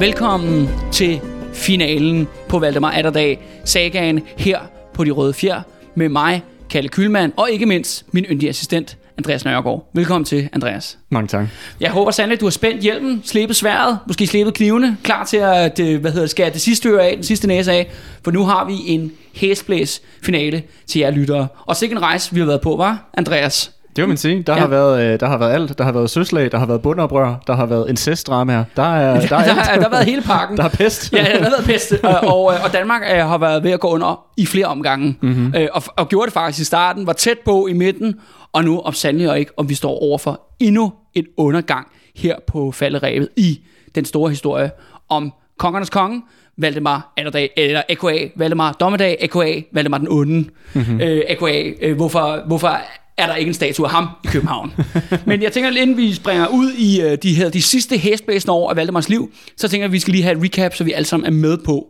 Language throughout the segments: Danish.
velkommen til finalen på Valdemar Atterdag, sagaen her på De Røde Fjer, med mig, Kalle Kylmand, og ikke mindst min yndige assistent, Andreas Nørgaard. Velkommen til, Andreas. Mange tak. Jeg håber sandelig, at du har spændt hjelmen, slæbet sværet, måske slæbet knivene, klar til at øh, hvad hedder, skære det sidste øre af, den sidste næse af, for nu har vi en hæsblæs finale til jer lyttere. Og sikke en rejse, vi har været på, var Andreas? Det vil man sige. Der, Ja. har været, øh, der har været alt. Der har været søslag, der har været bundoprør, der har været incestdramaer. Der er, der er der, har- der har været hele pakken. Der er pest. Ja, der har været pest, og, og, og Danmark øh, har været ved at gå under i flere omgange, mm-hmm. øh, og, og gjorde det faktisk i starten, var tæt på i midten, og nu om sandelig og ikke, om vi står over for endnu en undergang her på falderevet i den store historie om kongernes konge, Valdemar Atterdag, eller AKA, Valdemar Dommedag, AKA, Valdemar den onde, mm-hmm. øh, AKA, øh, hvorfor, hvorfor er der ikke en statue af ham i København. Men jeg tænker, inden vi springer ud i øh, de, her, de sidste hæsblæsende år af Valdemars liv, så tænker jeg, at vi skal lige have et recap, så vi alle sammen er med på,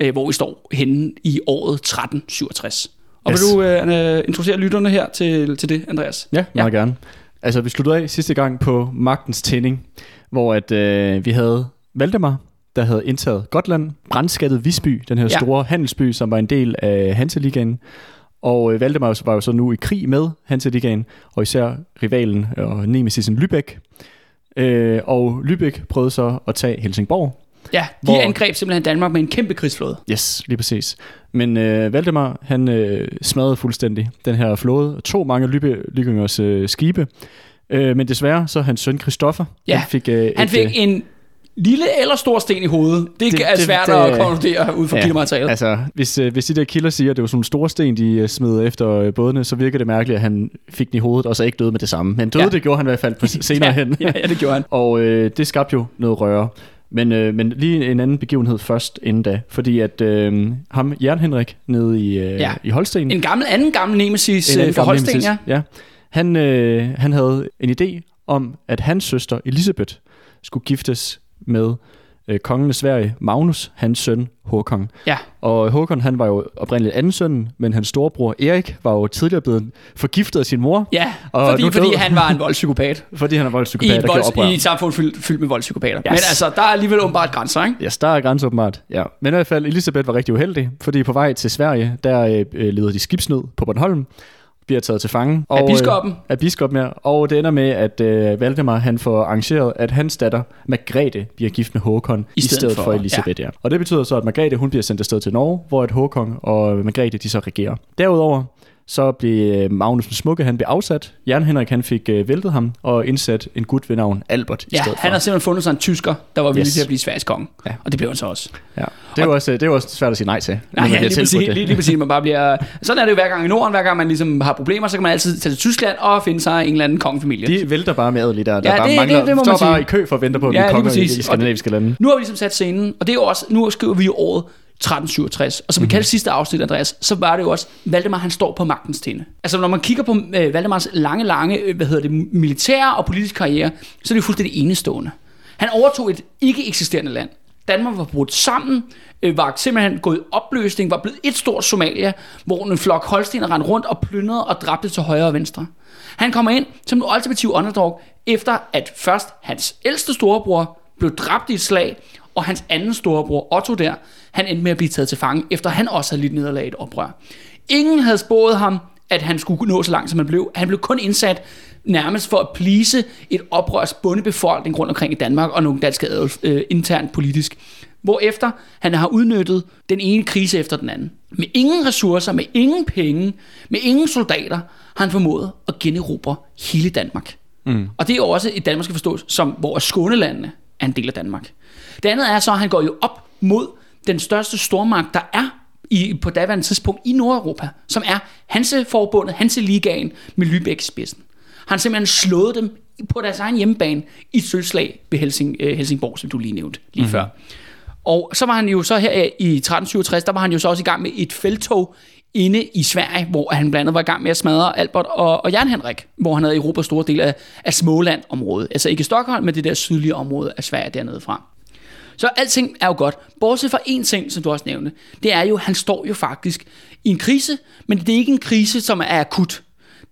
øh, hvor vi står henne i året 1367. Og yes. Vil du øh, introducere lytterne her til, til det, Andreas? Ja, meget ja. gerne. Altså, vi sluttede af sidste gang på magtens tænding, hvor at, øh, vi havde Valdemar, der havde indtaget Gotland, brandskattet Visby, den her Ja. store handelsby, som var en del af Hanseligaen. Og øh, Valdemar var jo så nu i krig med Hanseligaen, og især rivalen og nemesisen Lübeck. Øh, og Lübeck prøvede så at tage Helsingborg, Ja, de Hvor- angreb simpelthen Danmark med en kæmpe krigsflåde. Yes, lige præcis. Men øh, Valdemar, han øh, smadrede fuldstændig den her flåde, og tog mange Lykingers øh, skibe. Øh, men desværre, så hans søn Christoffer, Ja, han fik, øh, Han et, fik øh, en lille eller stor sten i hovedet. Det, det er det- svært det- at konkludere ud fra ja, kildematerialet. Altså, hvis, øh, hvis de der kilder siger, at det var sådan nogle store sten, de øh, smed efter øh, bådene, så virker det mærkeligt, at han fik den i hovedet, og så ikke døde med det samme. Men døde, Ja. det gjorde han i hvert fald på senere ja, hen. ja, ja, det gjorde han. Og øh, det skabte jo noget røre. Men, øh, men lige en anden begivenhed først inden da. Fordi at øh, ham, Jern Henrik, nede i, øh, Ja. i Holsten, En gammel, anden gammel nemesis En anden for Holsten, nemesis. ja. ja. Han, øh, han havde en idé om, at hans søster Elisabeth skulle giftes med øh, kongen af Sverige, Magnus, hans søn Håkon. Ja. Og Håkon, han var jo oprindeligt anden søn, men hans storebror Erik var jo tidligere blevet forgiftet af sin mor, Ja, Og fordi, fordi død. han var en voldspsykopat. fordi han er I voldspsykopat et, og gjorde oprør. volds, I et samfund fyldt, fyldt med voldspsykopater. Yes. Men altså, der er alligevel åbenbart grænser, ikke? Yes, der er grænser åbenbart. Ja. Men i hvert fald, Elisabeth var rigtig uheldig, fordi på vej til Sverige, der øh, øh, leder de skibsnød på Bornholm, bliver taget til fange. Af øh, biskoppen? af biskoppen, ja. Og det ender med, at øh, Valdemar han får arrangeret, at hans datter, Margrethe, bliver gift med Håkon, i stedet, stedet for, for Elisabeth. Ja. Ja. Og det betyder så, at Margrethe hun bliver sendt afsted til Norge, hvor at Håkon og Margrethe de så regerer. Derudover så blev øh, Magnus den Smukke, han blev afsat. Jan Henrik han fik øh, væltet ham og indsat en gut ved navn Albert i Ja, stedet han for. har simpelthen fundet sig en tysker, der var villig Yes. til at blive Sveriges konge. Ja. Og det blev han så også. Ja. Det, er jo også, det er jo også svært at sige nej til. Nej, ja, lige præcis, det. lige, lige præcis, man bare bliver... Sådan er det jo hver gang i Norden, hver gang man ligesom har problemer, så kan man altid tage til Tyskland og finde sig en eller anden kongefamilie. De vælter bare med adelige der, der Ja, bare det- mangler, det- det må står bare i kø for at vente på at Ja, blive lige konge i Og skandinaviske lande. Nu har vi ligesom sat scenen, og det er jo også, nu skriver vi året 1367. Og som vi kaldte sidste afsnit, Andreas, så var det jo også, Valdemar han står på magtens tinde. Altså når man kigger på øh, Valdemars lange, lange, øh, hvad hedder det, militære og politiske karriere, så er det jo fuldstændig enestående. Han overtog et ikke eksisterende land. Danmark var brudt sammen, øh, var simpelthen gået i opløsning, var blevet et stort Somalia, hvor en flok holstener rendte rundt og plyndrede og dræbte til højre og venstre. Han kommer ind som en ultimativ underdog, efter at først hans ældste storebror blev dræbt i et slag, og hans anden storebror, Otto der, han endte med at blive taget til fange, efter han også havde lidt nederlag i et oprør. Ingen havde spået ham, at han skulle nå så langt, som han blev. Han blev kun indsat nærmest for at plise et oprørs bundebefolkning rundt omkring i Danmark, og nogle danske adel, øh, internt politisk. Hvorefter han har udnyttet den ene krise efter den anden. Med ingen ressourcer, med ingen penge, med ingen soldater, har han formået at generobre hele Danmark. Mm. Og det er jo også et Danmark skal forstås, som, hvor Skånelandene er en del af Danmark. Det andet er så, at han går jo op mod den største stormagt, der er i, på daværende tidspunkt i Nordeuropa, som er Hanseforbundet, Hanseligaen med Lübeck i spidsen. Han simpelthen slået dem på deres egen hjemmebane i et sølvslag ved Helsing, øh, Helsingborg, som du lige nævnte lige mm. før. Og så var han jo så her i 1367, der var han jo så også i gang med et feltog inde i Sverige, hvor han blandt andet var i gang med at smadre Albert og, og Jan Henrik, hvor han havde Europas store del af, af Småland-området. Altså ikke Stockholm, men det der sydlige område af Sverige dernede fra. Så alting er jo godt. Bortset fra én ting, som du også nævnte, det er jo, at han står jo faktisk i en krise, men det er ikke en krise, som er akut.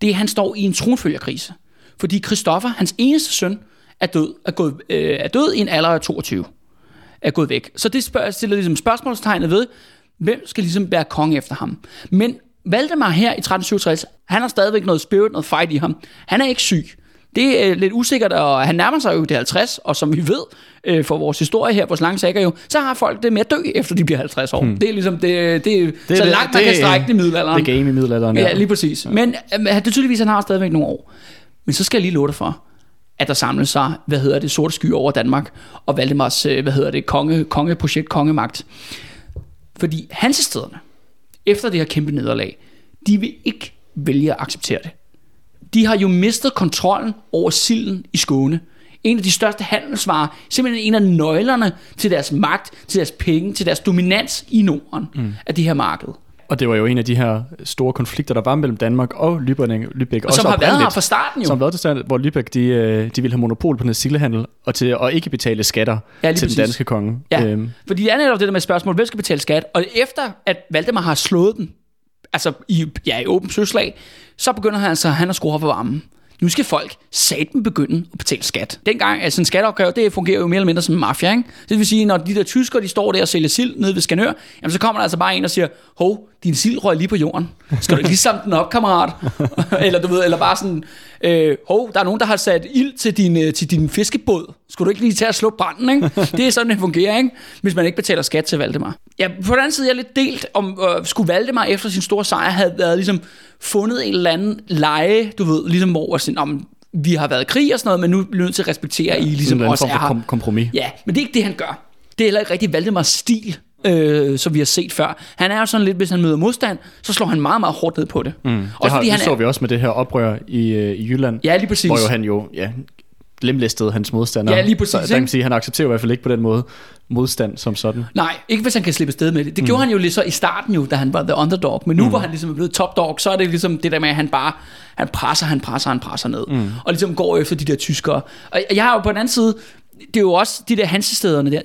Det er, at han står i en tronfølgerkrise. Fordi Christoffer, hans eneste søn, er død, er, gået, øh, er død i en alder af 22. er gået væk. Så det spørg, stiller ligesom spørgsmålstegnet ved, hvem skal ligesom være konge efter ham. Men Valdemar her i 1367, han har stadigvæk noget spirit, noget fight i ham. Han er ikke syg. Det er lidt usikkert, og han nærmer sig jo det 50, og som vi ved øh, for vores historie her, vores lange sager jo, så har folk det med at dø, efter de bliver 50 år. Hmm. Det er ligesom, det, det, det så det, langt man det, kan strække det i middelalderen. Det game i middelalderen, ja. ja lige præcis. Ja. Men øh, det er tydeligvis, han har stadigvæk nogle år. Men så skal jeg lige love dig for, at der samles sig, hvad hedder det, sorte sky over Danmark, og Valdemars, øh, hvad hedder det, konge, kongeprojekt, kongemagt. Fordi hansestederne, efter det her kæmpe nederlag, de vil ikke vælge at acceptere det. De har jo mistet kontrollen over silden i Skåne. En af de største handelsvarer, simpelthen en af nøglerne til deres magt, til deres penge, til deres dominans i Norden mm. af det her marked. Og det var jo en af de her store konflikter, der var mellem Danmark og Lübeck. Lübeck og som har været her fra starten jo. Som har været starten, hvor Lübeck, de, øh, de ville have monopol på den sildehandel, og til at ikke betale skatter ja, til præcis. den danske konge. Ja, øhm. fordi det er netop det der med spørgsmål, hvem skal betale skat? Og efter at Valdemar har slået den, altså i, ja, i åbent søslag, så begynder han altså han at skrue for varmen nu skal folk satan begynde at betale skat. Dengang, altså en skatteopgave, det fungerer jo mere eller mindre som en mafia, ikke? Det vil sige, når de der tyskere, de står der og sælger sild nede ved Skanør, jamen så kommer der altså bare en og siger, hov, din sild røg lige på jorden. Skal du lige samle den op, kammerat? eller du ved, eller bare sådan, øh, hov, der er nogen, der har sat ild til din, øh, til din fiskebåd. Skulle du ikke lige tage at slå branden, ikke? Det er sådan, det fungerer, ikke? Hvis man ikke betaler skat til Valdemar. Ja, på den anden side er jeg lidt delt, om øh, skulle Valdemar efter sin store sejr have været ligesom fundet en eller anden leje, du ved, ligesom hvor sådan, om vi har været i krig og sådan noget, men nu er vi nødt til at respektere, ja, I ligesom også er her. kompromis. Ja, men det er ikke det, han gør. Det er heller ikke rigtig Valdemars stil øh, som vi har set før. Han er jo sådan lidt, hvis han møder modstand, så slår han meget, meget hårdt ned på det. Mm. Det, også har, fordi det han så er... vi også med det her oprør i, øh, i Jylland. Ja, lige præcis. Hvor jo han jo ja, lemlæstede hans modstander. Ja, lige præcis. Så, der kan man sige, han accepterer i hvert fald ikke på den måde modstand som sådan. Nej, ikke hvis han kan slippe sted med det. Det mm. gjorde han jo lige så i starten jo, da han var the underdog. Men nu mm. hvor han ligesom er blevet top dog, så er det ligesom det der med, at han bare han presser, han presser, han presser ned. Mm. Og ligesom går efter de der tyskere. Og jeg har jo på den anden side, det er jo også de der hansestederne der.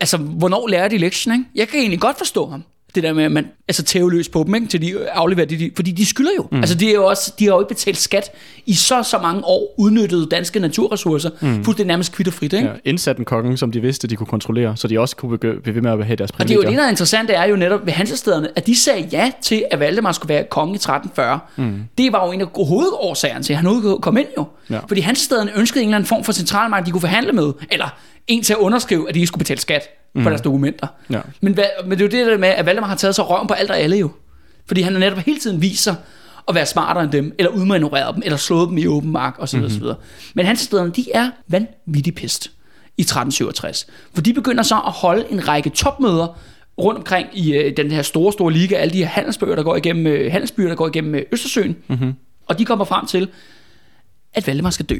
Altså, hvornår lærer de lektion, ikke? Jeg kan egentlig godt forstå ham det der med, at man altså tæveløs på dem, ikke? til de afleverer det, de, fordi de skylder jo. Mm. Altså, de, er jo også, de har jo ikke betalt skat i så så mange år, udnyttet danske naturressourcer, mm. fuldstændig nærmest kvitterfrit. Ikke? Ja, indsat en kongen, som de vidste, de kunne kontrollere, så de også kunne blive ved med at have deres privilegier. Og det er jo det, der er interessant, det er jo netop ved hansestederne, at de sagde ja til, at Valdemar skulle være konge i 1340. Mm. Det var jo en af hovedårsagerne til, at han kom ind jo. Ja. Fordi hansestederne ønskede en eller anden form for centralmagt, de kunne forhandle med, eller en til at underskrive, at de ikke skulle betale skat mm. på deres dokumenter. Ja. Men, hvad, men det er jo det der med, at Valdemar har taget sig røven på alt og alle jo. Fordi han har netop hele tiden viser at være smartere end dem, eller udmanøvrere dem, eller slået dem i åben mark, osv. Mm-hmm. osv. Men hans steder, de er vanvittig pist i 1367. For de begynder så at holde en række topmøder rundt omkring i øh, den her store, store liga, alle de her handelsbøger, der går igennem, øh, handelsbyer, der går igennem øh, Østersøen. Mm-hmm. Og de kommer frem til, at Valdemar skal dø.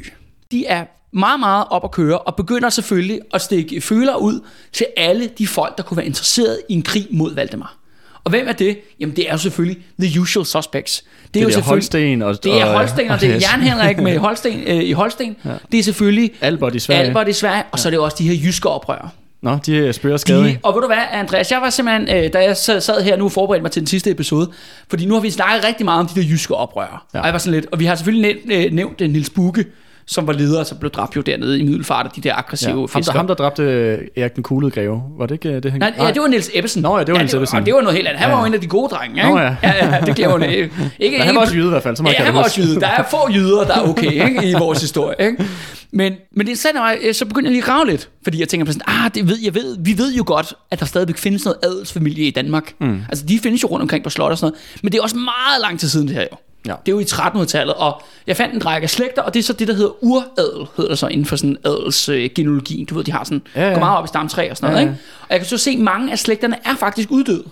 De er meget, meget op at køre, og begynder selvfølgelig at stikke føler ud til alle de folk, der kunne være interesseret i en krig mod Valdemar. Og hvem er det? Jamen det er jo selvfølgelig the usual suspects. Det er, det jo selvfølgelig Holsten og, det er Holsten og, og det er Jan Henrik med Holsten øh, i Holsten. Ja. Det er selvfølgelig Albert i Sverige. Albert i Sverige, og så er det også de her jyske oprør. Nå, de spørger skadet. Og ved du hvad, Andreas, jeg var simpelthen, øh, da jeg sad her nu og forberedte mig til den sidste episode, fordi nu har vi snakket rigtig meget om de der jyske oprør. Ja. Og jeg var sådan lidt, og vi har selvfølgelig nævnt, øh, nævnt Nils Bukke, som var leder, som blev dræbt jo dernede i Middelfart, de der aggressive ja, ham, fiskere. Der, ham, der dræbte øh, Erik den Kuglede greve, var det ikke øh, det, han... Nej, ja, det var Niels Ebbesen. Nå ja, det var ja, Niels Ebbesen. Og det var noget helt andet. Han ja. var jo en af de gode drenge, ikke? Nå ja. ja, ja det glemmer hun ikke. ikke han var også jyde i hvert fald, så meget ja, han var også jyde. Der er få jyder, der er okay ikke, i vores historie. Ikke? Men, men det er sandt, så begynder jeg lige at grave lidt, fordi jeg tænker på sådan, ah, det ved, jeg ved, vi ved jo godt, at der stadigvæk findes noget adelsfamilie i Danmark. Mm. Altså, de findes jo rundt omkring på slot og sådan noget, men det er også meget lang tid siden det her jo. Ja. Det er jo i 1300-tallet, og jeg fandt en række slægter, og det er så det, der hedder uradel, hedder det så inden for sådan adelsgenealogi. Øh, du ved, de har sådan, ja, ja. går meget op i stamtræ og sådan noget, ja, ja. ikke? Og jeg kan så se, at mange af slægterne er faktisk uddøde.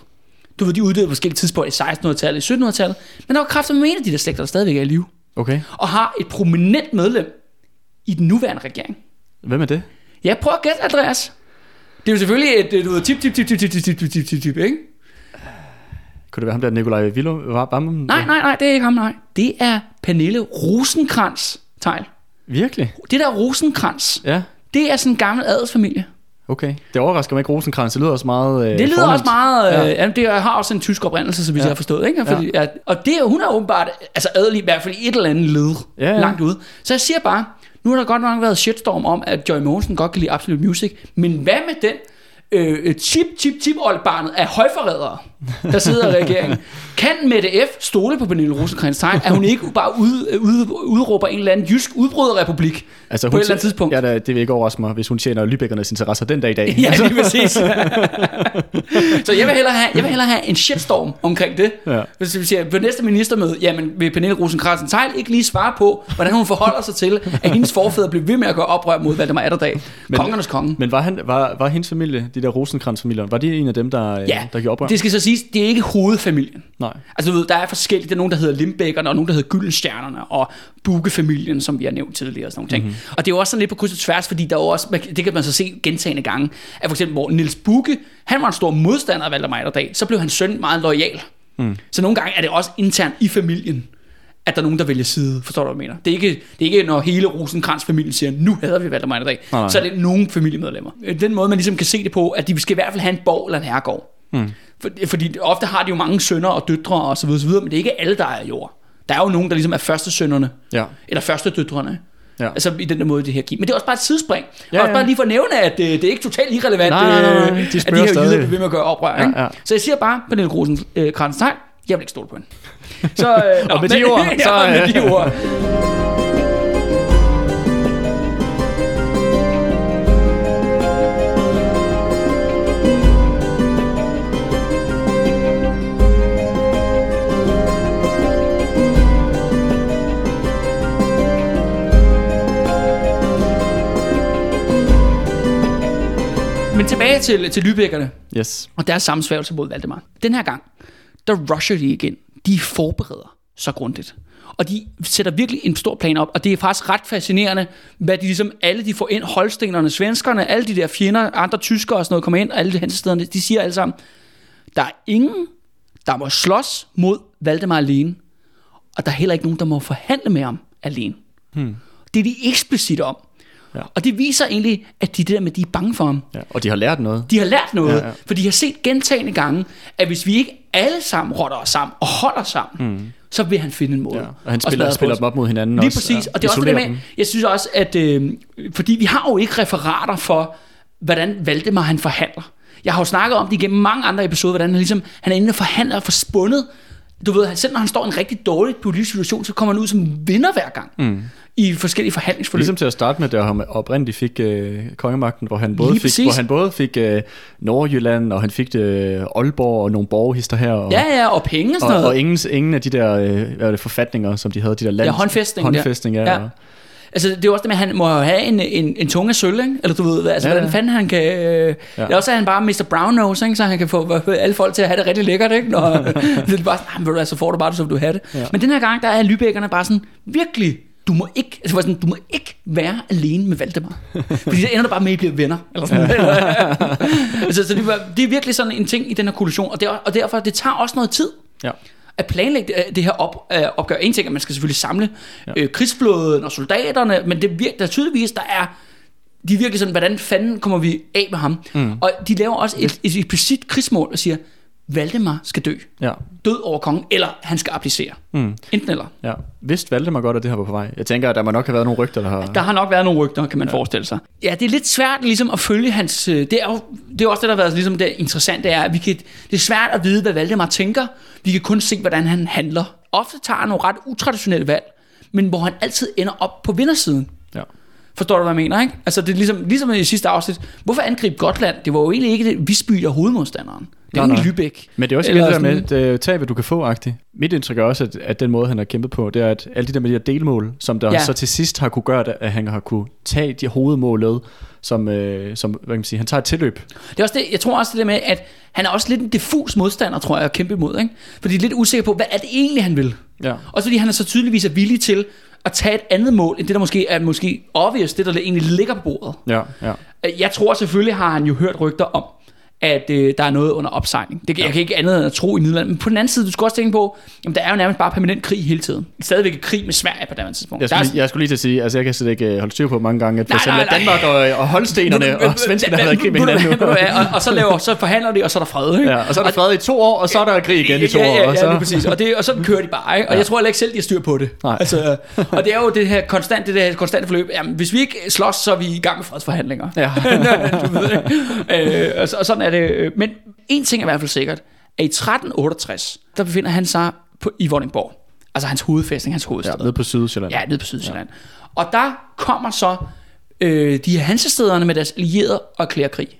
Du ved, de er uddøde på forskellige tidspunkter i 1600-tallet, i 1700-tallet, men der var kraftigt med en af de der slægter, der stadigvæk er i live. Okay. Og har et prominent medlem i den nuværende regering. Hvem er det? Ja, prøv at gætte, Andreas. Det er jo selvfølgelig et, du ved, tip, tip, tip, tip, tip, tip, tip, tip, tip, tip, ikke? Kunne det være ham der, Nikolaj Vilo? Nej, nej, nej, det er ikke ham, nej. Det er Pernille Rosenkrantz tegl. Virkelig? Det der Rosenkrantz, ja. det er sådan en gammel adelsfamilie. Okay. Det overrasker mig ikke Rosenkrantz. Det lyder også meget øh, Det lyder fornemt. også meget... Øh, ja. det har også en tysk oprindelse, så vi ja. har forstået. Ikke? Fordi, ja. at, og det, hun er åbenbart altså adelig, i hvert fald i et eller andet led ja, ja. langt ude. Så jeg siger bare, nu har der godt nok været shitstorm om, at Joy Mogensen godt kan lide Absolute Music, men hvad med den øh, chip, chip, chip oldbarnet af højforrædere, der sidder i regeringen. Kan Mette F. stole på Pernille rosenkrantz at hun ikke bare ud, ud, udråber en eller anden jysk udbryderrepublik altså, på et eller andet tidspunkt? Ja, det vil ikke overraske mig, hvis hun tjener Lybækkernes interesser den dag i dag. ja, lige præcis. så jeg vil, hellere have, jeg vil hellere have en shitstorm omkring det. Ja. Hvis vi siger, på næste ministermøde, jamen vil Pernille rosenkrantz tegn ikke lige svare på, hvordan hun forholder sig til, at hendes forfædre blev ved med at gå oprør mod Valdemar Atterdag. Men, Kongernes konge. Men var, han, var, var hendes familie, de der rosenkrantz-familier, var de en af dem, der, ja, der gjorde oprør? det skal så det er ikke hovedfamilien. Nej. Altså du ved, der er forskellige, der er nogen, der hedder Limbækkerne, og nogen, der hedder Gyldenstjernerne, og Bukke-familien, som vi har nævnt tidligere, og sådan nogle ting. Mm-hmm. Og det er jo også sådan lidt på kryds og tværs, fordi der er også, det kan man så se gentagende gange, at for eksempel, hvor Nils Bukke, han var en stor modstander af Valdemar Atterdag, så blev hans søn meget lojal. Mm. Så nogle gange er det også internt i familien, at der er nogen, der vælger side. Forstår du, hvad jeg mener? Det er ikke, det er ikke når hele rosenkrantz familien siger, nu hader vi Valdemar i dag. Nej. Så er det nogle familiemedlemmer. Den måde, man ligesom kan se det på, at de skal i hvert fald have en borg eller en herregård. Mm. For, fordi ofte har de jo mange sønner og døtre og så videre, så videre, men det er ikke alle, der er jord. Der er jo nogen, der ligesom er første sønnerne. Ja. Eller første døtrene. Ja. Altså i den der måde, det her giver. Men det er også bare et sidespring. Ja, og også bare lige for at nævne, at det, øh, det er ikke totalt irrelevant, nej, nej, nej. De at de her jyder vil med at gøre oprør. Ja, ja. Så jeg siger bare, Pernille Grosen øh, Krantz, jeg vil ikke stole på hende. Så, øh, og med de ord, så... ja, med de ord. Tilbage til, til Lybækkerne. Yes. Og deres sammensværgelse mod Valdemar. Den her gang, der rusher de igen. De forbereder så grundigt. Og de sætter virkelig en stor plan op, og det er faktisk ret fascinerende, hvad de ligesom, alle de får ind, holstenerne, svenskerne, alle de der fjender, andre tyskere og sådan noget, kommer ind, og alle de hensestederne, de siger alle sammen, der er ingen, der må slås mod Valdemar alene, og der er heller ikke nogen, der må forhandle med ham alene. Hmm. Det er de eksplicit om. Ja. Og det viser egentlig, at de det der med, de er bange for ham. Ja, og de har lært noget. De har lært noget, ja, ja. for de har set gentagende gange, at hvis vi ikke alle sammen rotter os sammen og holder sammen, mm. så vil han finde en måde. Ja. Og han spiller, spiller dem op mod hinanden Lige også. præcis, og det er også det med, jeg synes også, at øh, fordi vi har jo ikke referater for, hvordan Valdemar han forhandler. Jeg har jo snakket om det igennem mange andre episoder, hvordan han ligesom, han er inde og forhandler og får spundet du ved, selv når han står i en rigtig dårlig politisk situation, så kommer han ud som vinder hver gang. Mm i forskellige forhandlingsforløb. Ligesom til at starte med, da han oprindeligt fik øh, kongemagten, hvor han både fik, hvor han både fik øh, Nordjylland, og han fik øh, Aalborg og nogle borgerhister her. Og, ja, ja, og penge og sådan noget. Og, og ingen, ingen af de der øh, hvad det, forfatninger, som de havde, de der land... Ja, håndfæstning. Håndfæstning, ja. ja. Altså, det er også det med, at han må have en, en, en tunge sølv, ikke? Eller du ved, altså, ja, hvordan fanden han kan... Øh, ja. Eller også er han bare Mr. Brown Nose, ikke? Så han kan få alle folk til at have det rigtig lækkert, ikke? Når, det er bare sådan, ah, så får du bare det, som du har det. Ja. Men den her gang, der er Lybækkerne bare sådan virkelig du må ikke, altså sådan, du må ikke være alene med Valdemar. Fordi så ender du bare med, at I bliver venner. Eller sådan. altså, så det, var, det er virkelig sådan en ting i den her koalition, og, det, og derfor, det tager også noget tid. Ja at planlægge det, det her op, øh, opgør. En ting er, at man skal selvfølgelig samle ja. øh, krigsflåden og soldaterne, men det virker, der tydeligvis, der er de er virkelig sådan, hvordan fanden kommer vi af med ham? Mm. Og de laver også et, et implicit krigsmål og siger, Valdemar skal dø. Ja. Død over kongen, eller han skal applicere. Mm. Enten eller. Ja. Vidste Valdemar godt, at det her var på vej? Jeg tænker, at der må nok have været nogle rygter, der har... Der har nok været nogle rygter, kan man ja. forestille sig. Ja, det er lidt svært ligesom at følge hans... Øh, det er jo det er også det, der har været ligesom det interessante, er, at vi kan, det er svært at vide, hvad Valdemar tænker. Vi kan kun se, hvordan han handler. Ofte tager han nogle ret utraditionelle valg, men hvor han altid ender op på vindersiden. Ja. Forstår du, hvad jeg mener, ikke? Altså, det er ligesom, ligesom i sidste afsnit. Hvorfor angribe Gotland? Det var jo egentlig ikke det Visby, der hovedmodstanderen. Det er jo ikke Lübeck. Men det er også det der med, det, tag hvad du kan få -agtigt. Mit indtryk er også, at, at den måde, han har kæmpet på, det er, at alle de der med de her delmål, som der ja. så til sidst har kunne gøre, at han har kunne tage de hovedmålet, som, øh, som hvad kan man sige, han tager et tilløb. Det er også det, jeg tror også det der med, at han er også lidt en diffus modstander, tror jeg, at kæmpe imod. Ikke? Fordi de er lidt usikker på, hvad er det egentlig, han vil. Ja. Også fordi han er så tydeligvis er villig til at tage et andet mål, end det der måske er måske obvious, det der egentlig ligger på bordet. Ja, ja. Jeg tror selvfølgelig, har han jo hørt rygter om, at øh, der er noget under opsejling. Det, ja. Jeg kan ikke andet end at tro i Middelland. Men på den anden side, du skal også tænke på, jamen, der er jo nærmest bare permanent krig hele tiden. Stadigvæk krig med Sverige på det tidspunkt. Jeg skulle, lige, jeg skulle lige til at sige, altså jeg kan slet ikke øh, holde styr på mange gange, at for eksempel Danmark og, og Holstenerne og svenskerne har været krig med hinanden nu. og, og, så, laver, så forhandler de, og så er der fred. Ikke? Ja, og så er der fred i to år, og så er der krig igen i to ja, ja, år. Og så, ja, præcis. Og, det, og så kører de bare. Ikke? Og ja. jeg tror heller ikke selv, de har styr på det. Nej. Altså, og det er jo det her konstant, det der konstante forløb. Jamen, hvis vi ikke slås, så er vi i gang med fredsforhandlinger. Ja. du ved, ikke? øh, og, og sådan er det. Men en ting er i hvert fald sikkert, at i 1368, der befinder han sig på, i Vordingborg. Altså hans hovedfæstning, hans hovedstad. Ja, nede på Sydsjælland. Ja, nede på Sydsjælland. Ja. Og der kommer så øh, de her hansestederne med deres allierede og erklærer krig.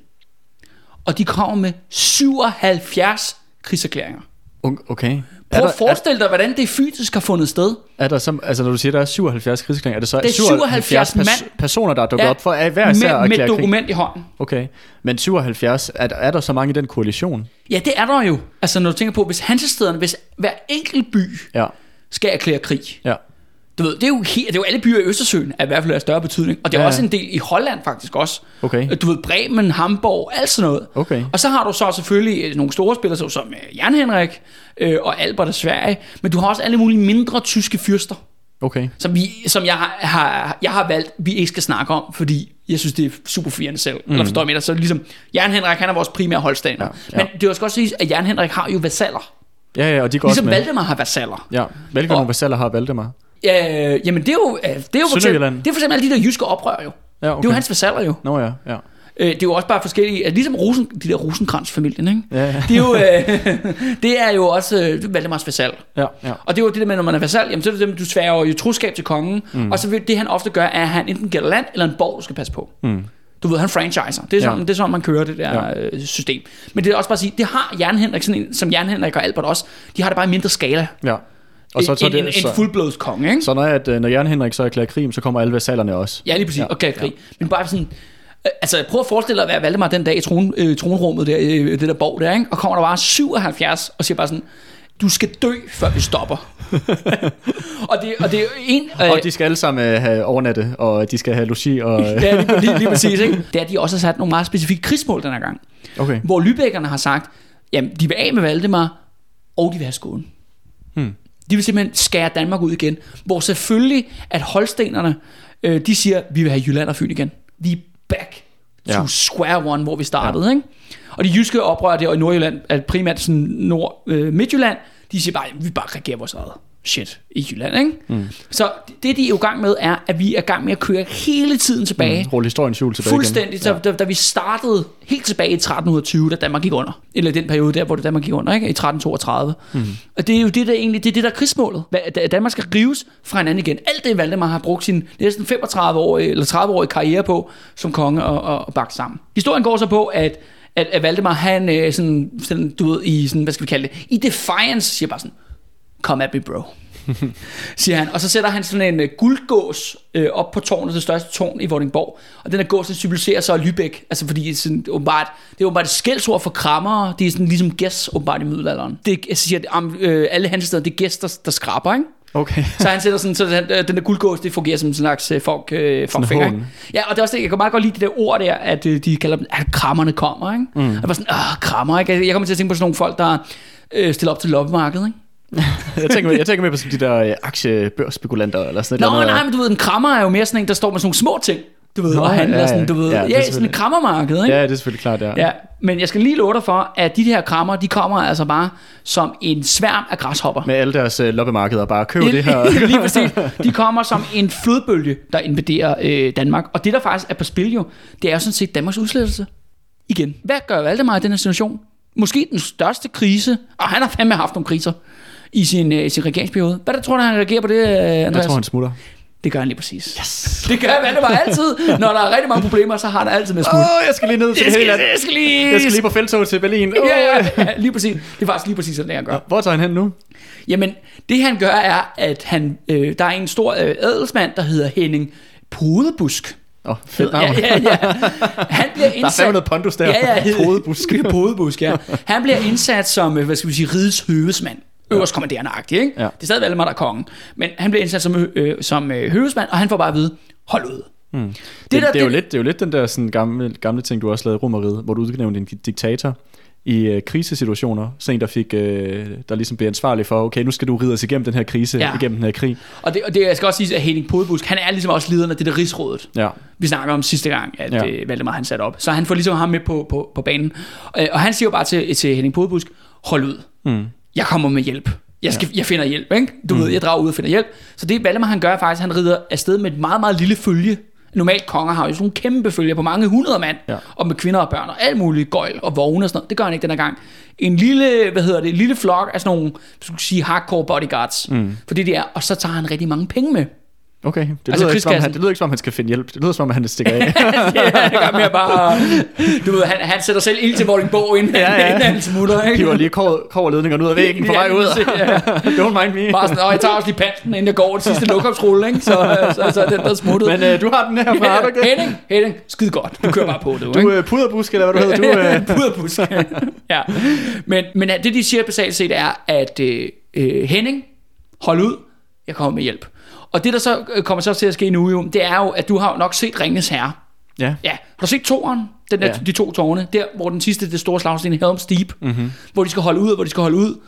Og de kommer med 77 krigserklæringer. Okay. Prøv at forestille dig, hvordan det fysisk har fundet sted. Er der som, altså når du siger, der er 77 krigserklæringer, er det så det er 77, 77 mand, pers- personer, der er dukket ja, op for at hver især med, med dokument krig? i hånden. Okay, men 77, er, er der så mange i den koalition? Ja, det er der jo. Altså når du tænker på, hvis Hansestederne, hvis hver enkelt by ja. skal erklære krig, ja. Du ved, det er jo, helt, det er jo alle byer i Østersøen, er i hvert fald af større betydning. Og det er ja. også en del i Holland faktisk også. Okay. Du ved, Bremen, Hamburg, alt sådan noget. Okay. Og så har du så selvfølgelig øh, nogle store spillere, som øh, Jan Henrik øh, og Albert af Sverige. Men du har også alle mulige mindre tyske fyrster. Okay. Som, vi, som jeg, har, har, jeg har valgt, vi ikke skal snakke om, fordi jeg synes, det er super firende selv. Mm. Eller forstår jeg Så ligesom, Jan Henrik, han er vores primære holdstander. Ja, ja. Men det skal også sige, at Jan Henrik har jo vasaller. Ja, ja, og de går ligesom også med. Valdemar har vasaller. Ja, hvilke nogle vasaller har Valdemar? Ja, jamen det er jo, det er jo for eksempel, det er for eksempel alle de der jyske oprør jo. Ja, okay. Det er jo hans vasaller jo. Nå ja, ja. Øh, det er jo også bare forskellige, ligesom Rosen, de der Rosenkrantz-familien, ikke? Ja, ja. Det, er jo, øh, det er jo også øh, Valdemars vasal. Ja, ja. Og det er jo det der med, når man er vasal, jamen så er det det, du sværger jo troskab til kongen, mm. og så vil det han ofte gør, er, at han enten gælder land, eller en borg, du skal passe på. Mm. Du ved, han franchiser. Det er sådan, ja. det er sådan man kører det der ja. øh, system. Men det er også bare at sige, det har Jan Henrik, sådan en, som Jan Henrik og Albert også, de har det bare i mindre skala. Ja. Og så, så en, det, en, en fuldblods konge, ikke? Så når, at, øh, når Jørgen Henrik så erklærer krig, så kommer alle vasallerne også. Ja, lige præcis, ja. og erklærer krig. Ja. Men bare sådan, øh, altså prøv at forestille dig at være Valdemar den dag i tron, øh, tronrummet, der, øh, det der borg der, ikke? og kommer der bare 77 og siger bare sådan, du skal dø, før vi stopper. og, det, og det er en... Øh, og de skal alle sammen øh, have overnatte, og de skal have logi. Og, ja, lige, lige, lige præcis. Ikke? Det er, de også har sat nogle meget specifikke krigsmål den her gang. Okay. Hvor Lübeckerne har sagt, jamen de vil af med Valdemar, og de vil have Skåne. Hmm. De vil simpelthen skære Danmark ud igen. Hvor selvfølgelig, at holstenerne, øh, de siger, vi vil have Jylland og Fyn igen. Vi er back to ja. square one, hvor vi startede. Ja. Ikke? Og de jyske oprør der i Nordjylland, er primært sådan Nord, øh, Midtjylland, de siger bare, vi bare regerer vores eget shit i Jylland, ikke? Mm. Så det, de er jo i gang med, er, at vi er i gang med at køre hele tiden tilbage. Mm, rulle historiens hjul tilbage Fuldstændig, igen. Ja. Da, da, vi startede helt tilbage i 1320, da Danmark gik under. Eller den periode der, hvor Danmark gik under, ikke? I 1332. Mm. Og det er jo det, der egentlig, det er det, der er krigsmålet. Danmark skal rives fra hinanden igen. Alt det, Valdemar har brugt sin næsten 35 år, eller 30 år karriere på, som konge og, og, og bagt sammen. Historien går så på, at at, at Valdemar, han øh, sådan, sådan, du ved, i sådan, hvad skal vi kalde det, i defiance, siger bare sådan, come at me bro. siger han. Og så sætter han sådan en uh, guldgås uh, op på tårnet, det største tårn i Vordingborg. Og den her gås, den symboliserer så Lübeck. Altså fordi sådan, åbenbart, det er åbenbart et skældsord for krammer. Det er sådan ligesom gæst åbenbart i middelalderen. Det, jeg siger, at uh, alle hans steder, det er gæster, der, der skrabber, ikke? Okay. så han sætter sådan, så den, den der guldgås, det fungerer som en slags uh, folk, uh, fuckfinger. Ja, og det er også det, jeg kan meget godt lide det der ord der, at uh, de kalder dem, at krammerne kommer, ikke? Mm. Jeg var sådan, åh, krammer, ikke? Jeg kommer til at tænke på sådan nogle folk, der uh, stiller op til loppemarkedet, ikke? jeg, tænker, jeg tænker mere på de der øh, aktiebørsspekulanter eller sådan noget. Nå, nej, men du ved, en krammer er jo mere sådan en, der står med sådan nogle små ting. Du ved, Nå, og handler ja, sådan, du ved, ja, ja sådan et krammermarked, ikke? Ja, det er selvfølgelig klart, ja. ja. Men jeg skal lige love dig for, at de her krammer, de kommer altså bare som en sværm af græshopper. Med alle deres uh, loppemarkeder, bare køb det her. lige præcis. De kommer som en flodbølge, der invaderer øh, Danmark. Og det, der faktisk er på spil jo, det er jo sådan set Danmarks udslettelse. Igen. Hvad gør Valdemar i den her situation? Måske den største krise, og han har fandme haft nogle kriser i sin, øh, sin regeringsperiode. Hvad der tror du, han reagerer på det, øh, Andreas? Jeg tror, han smutter. Det gør han lige præcis. Yes. Det gør han bare altid. Når der er rigtig mange problemer, så har han altid med smut. Åh, oh, jeg skal lige ned til det hele Jeg skal lige... Jeg skal lige på feltog til Berlin. Oh. Ja, ja, ja, lige præcis. Det er faktisk lige præcis sådan, det han gør. Hvor tager han hen nu? Jamen, det han gør er, at han, øh, der er en stor øh, adelsmand, der hedder Henning Podebusk. Åh, oh, fedt navn. Ja, ja, ja. Han bliver indsat... Der er noget pondus der. Ja, ja. Podebusk. Podebusk, ja. Han bliver indsat som, øh, hvad skal vi sige, rides høvesmand øverst kommanderende agtig, ikke? Ja. Det er stadig Valdemar, der er kongen. Men han bliver indsat som, øh, som øh, høvesmand, og han får bare at vide, hold ud. Mm. Det, det, der, det, er jo lidt, det er jo lidt den der sådan gamle, gamle ting, du også lavede i Romeriet, hvor du udnævnte en diktator i øh, krisesituationer. Så en, der, fik, øh, der ligesom blev ansvarlig for, okay, nu skal du ride os igennem den her krise, ja. igennem den her krig. Og det, og det jeg skal også sige, at Henning Podebusk, han er ligesom også lederen af det der rigsrådet. Ja. Vi snakker om sidste gang, at ja. øh, Valdemar han satte op. Så han får ligesom ham med på, på, på banen. Øh, og han siger jo bare til, til Henning Podebusk, hold ud. Mm. Jeg kommer med hjælp. Jeg, skal, ja. jeg finder hjælp, ikke? Du mm. ved, jeg drager ud og finder hjælp. Så det Valdemar han gør faktisk, han rider afsted med et meget, meget lille følge Normalt konger har jo sådan nogle kæmpe følger på mange hundrede mand, ja. og med kvinder og børn og alt muligt gøjl og vogne og sådan noget. Det gør han ikke den her gang. En lille, hvad hedder det, en lille flok af sådan nogle, skulle sige, hardcore bodyguards. Mm. Fordi det er, og så tager han rigtig mange penge med. Okay, det lyder, altså, ikke, som, han, det lyder ikke som om, han skal finde hjælp. Det lyder som om, han stikker af. ja, det gør mere bare... Du ved, han, han sætter selv ild til Vordingborg, inden, ja, ja. inden han smutter. Ikke? Hiver lige koverledningerne ud af væggen på vej ud. Ja. Don't mind me. Bare sådan, jeg tager også lige panten, inden jeg går det sidste lukkomsrulle, ikke? Så, så, så, den der smuttet. Men uh, du har den her fra, ja, okay? Henning, Henning, skide godt. Du kører bare på det, Du er uh, puderbusk, eller hvad du hedder. Du, uh... puderbusk. ja. Men, men det, de siger basalt set, er, at uh, Henning, hold ud, jeg kommer med hjælp. Og det, der så øh, kommer så til at ske nu, jo, det er jo, at du har nok set Ringens Herre. Ja. ja. Har du set toeren? Den der, ja. De to tårne, der hvor den sidste, det store slagsten Helm's Deep, mm-hmm. hvor de skal holde ud, og hvor de skal holde ud.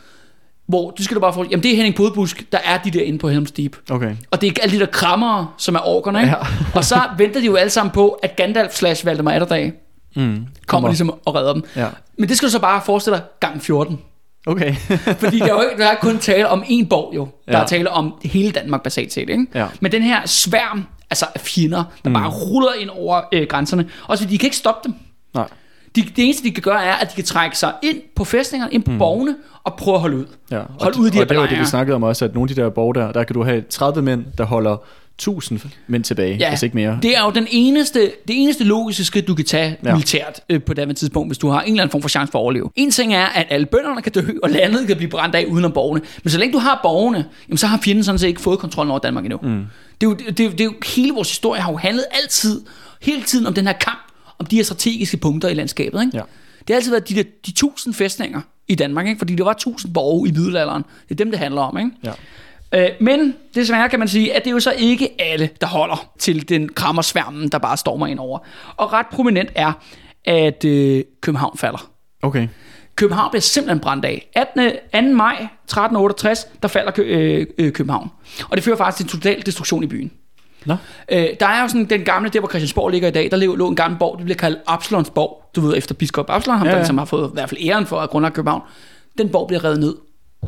Hvor du skal du bare få, jamen det er Henning Podbusk, der er de der inde på Helm's Deep. Okay. Og det er alle de der krammere, som er orkerne, ikke? Ja. og så venter de jo alle sammen på, at Gandalf slash Valdemar Atterdag mm. kommer ligesom og redder dem. Ja. Men det skal du så bare forestille dig gang 14. Okay. Fordi der er, jo ikke, der er kun tale om en borg jo. Der ja. er tale om hele Danmark basalt set. Ikke? Ja. Men den her sværm altså af fjender, der mm. bare ruller ind over øh, grænserne. Og så de kan ikke stoppe dem. Nej. De, det eneste, de kan gøre, er, at de kan trække sig ind på fæstningerne, ind på mm. borgene, og prøve at holde ud. Ja. Hold ud de og det var det, vi snakkede om også, at nogle af de der borg der, der kan du have 30 mænd, der holder 1000 mænd tilbage, ja, hvis ikke mere. Det er jo den eneste, det eneste logiske skridt, du kan tage ja. militært øh, på det tidspunkt, hvis du har en eller anden form for chance for at overleve. En ting er, at alle bønderne kan dø, og landet kan blive brændt af uden om borgerne. Men så længe du har borgerne, jamen, så har fjenden sådan set ikke fået kontrol over Danmark endnu. Mm. Det, er jo, det, det, det er jo hele vores historie har jo handlet altid, hele tiden om den her kamp, om de her strategiske punkter i landskabet. Ikke? Ja. Det har altid været de der de tusind fæstninger i Danmark, ikke? fordi der var tusind borge i middelalderen. Det er dem, det handler om. Ikke? Ja. Øh, men desværre kan man sige, at det er jo så ikke alle, der holder til den krammersværmen, der bare stormer ind over. Og ret prominent er, at øh, København falder. Okay. København bliver simpelthen brændt af. 18. 2. maj 1368, der falder Kø, øh, øh, København. Og det fører faktisk til total destruktion i byen. Nå. Øh, der er jo sådan den gamle, der hvor Christiansborg ligger i dag, der lå en gammel borg, det bliver kaldt Absalons borg, du ved, efter biskop Absalon, ham, ja, ja. der som har fået i hvert fald æren for at grundlage København. Den borg bliver revet ned.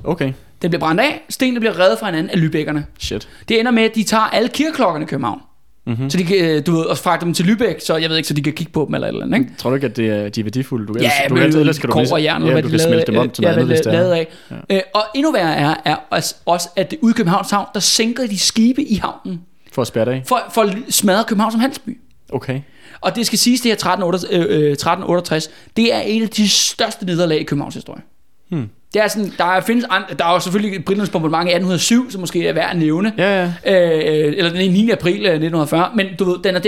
Okay. Den bliver brændt af, stenene bliver reddet fra hinanden af lybækkerne. Shit. Det ender med, at de tager alle kirkeklokkerne i København. Mm-hmm. Så de kan, øh, du ved, og fragte dem til Lübeck, så jeg ved ikke, så de kan kigge på dem eller eller andet, ikke? Tror du ikke, at det er, de er værdifulde? Du, ja, du, ellers, ellers kan du, og jern, ja, du kan smelte dem om til noget andet, hvis det er. Af. Ja. Øh, og endnu værre er, er også, at det ude i Københavns Havn, der sænker de skibe i havnen. For at spærre af? For, for at smadre København som handelsby. Okay. Og det skal siges, det her 1368, øh, det er en af de største nederlag i Københavns historie. Hmm. Det er sådan, der findes andre, der er jo selvfølgelig Briternes bombardement i 1807, som måske er værd at nævne. Ja, ja. Øh, eller den 9. april 1940, men du ved, den er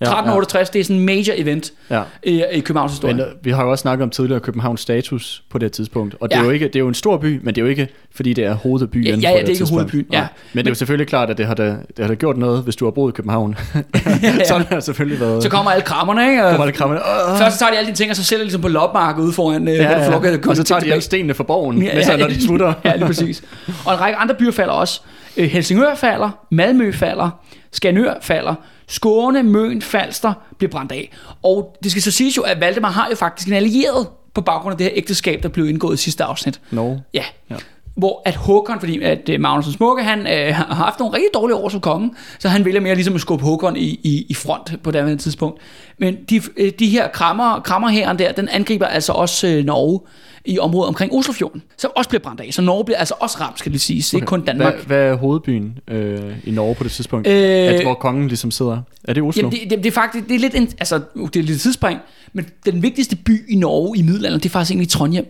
deroppe. 1368, ja. det er sådan en major event ja. i, i Københavns historie. Men, uh, vi har jo også snakket om tidligere Københavns status på det tidspunkt, og det, ja. er jo ikke, det er jo en stor by, men det er jo ikke, fordi det er hovedbyen ja, ja, ja, det, det er ikke hovedbyen. Ja. Men, men det er jo selvfølgelig klart, at det har, da, det har da gjort noget, hvis du har boet i København. ja. Sådan har det selvfølgelig været. Så kommer alle krammerne, ikke? Og kommer alle krammerne. Uh. Først så tager de alle de ting, og så sælger de ligesom på lopmarkedet ude foran, øh, ja, ja. Flok, og så tager de alle stenene fra borgen, ja, ja, når de smutter. ja, lige præcis. Og en række andre byer falder også. Øh, Helsingør falder, Malmø falder, Skanør falder, Skåne, Møn, Falster bliver brændt af. Og det skal så siges jo, at Valdemar har jo faktisk en allieret på baggrund af det her ægteskab, der blev indgået i sidste afsnit. No. Ja. ja. Hvor at Håkon, fordi at uh, Magnus Smukke, han uh, har haft nogle rigtig dårlige år som konge, så han ville mere ligesom at skubbe Håkon i, i, i front på det andet tidspunkt. Men de, uh, de her krammer, krammer her der, den angriber altså også uh, Norge i området omkring Oslofjorden, som også bliver brændt af. Så Norge bliver altså også ramt, skal det sige. Okay. Ikke kun Danmark. Hvad, hvad er hovedbyen øh, i Norge på det tidspunkt? Øh, at, hvor kongen ligesom sidder? Er det Oslo? Jamen det, det, det er faktisk det er lidt, en, altså, det er lidt tidsspring, men den vigtigste by i Norge i middelalderen, det er faktisk egentlig Trondheim.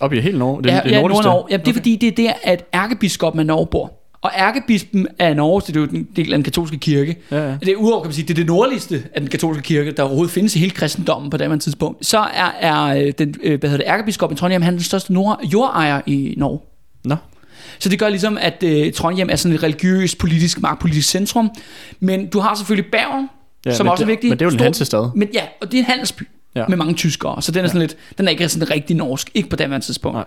Op i hele Norge? Det, ja, det ja, Nord-Norge. Ja, det er okay. fordi, det er der, at ærkebiskoppen af Norge bor. Og ærkebispen af Norge, det er jo en del af den katolske kirke. Ja, ja. Det er udover, kan man sige, det er det nordligste af den katolske kirke, der overhovedet findes i hele kristendommen på det tidspunkt. Så er, er øh, den, øh, hvad hedder det, ærkebiskoppen i Trondheim, han er den største nord jordejer i Norge. Nå. Så det gør ligesom, at uh, Trondheim er sådan et religiøst, politisk, magtpolitisk centrum. Men du har selvfølgelig Bergen, ja, som også det, er vigtig. Men det er jo en hansestad. Men ja, og det er en handelsby Ja. med mange tyskere, så den er sådan lidt, den er ikke sådan rigtig norsk, ikke på daværende tidspunkt.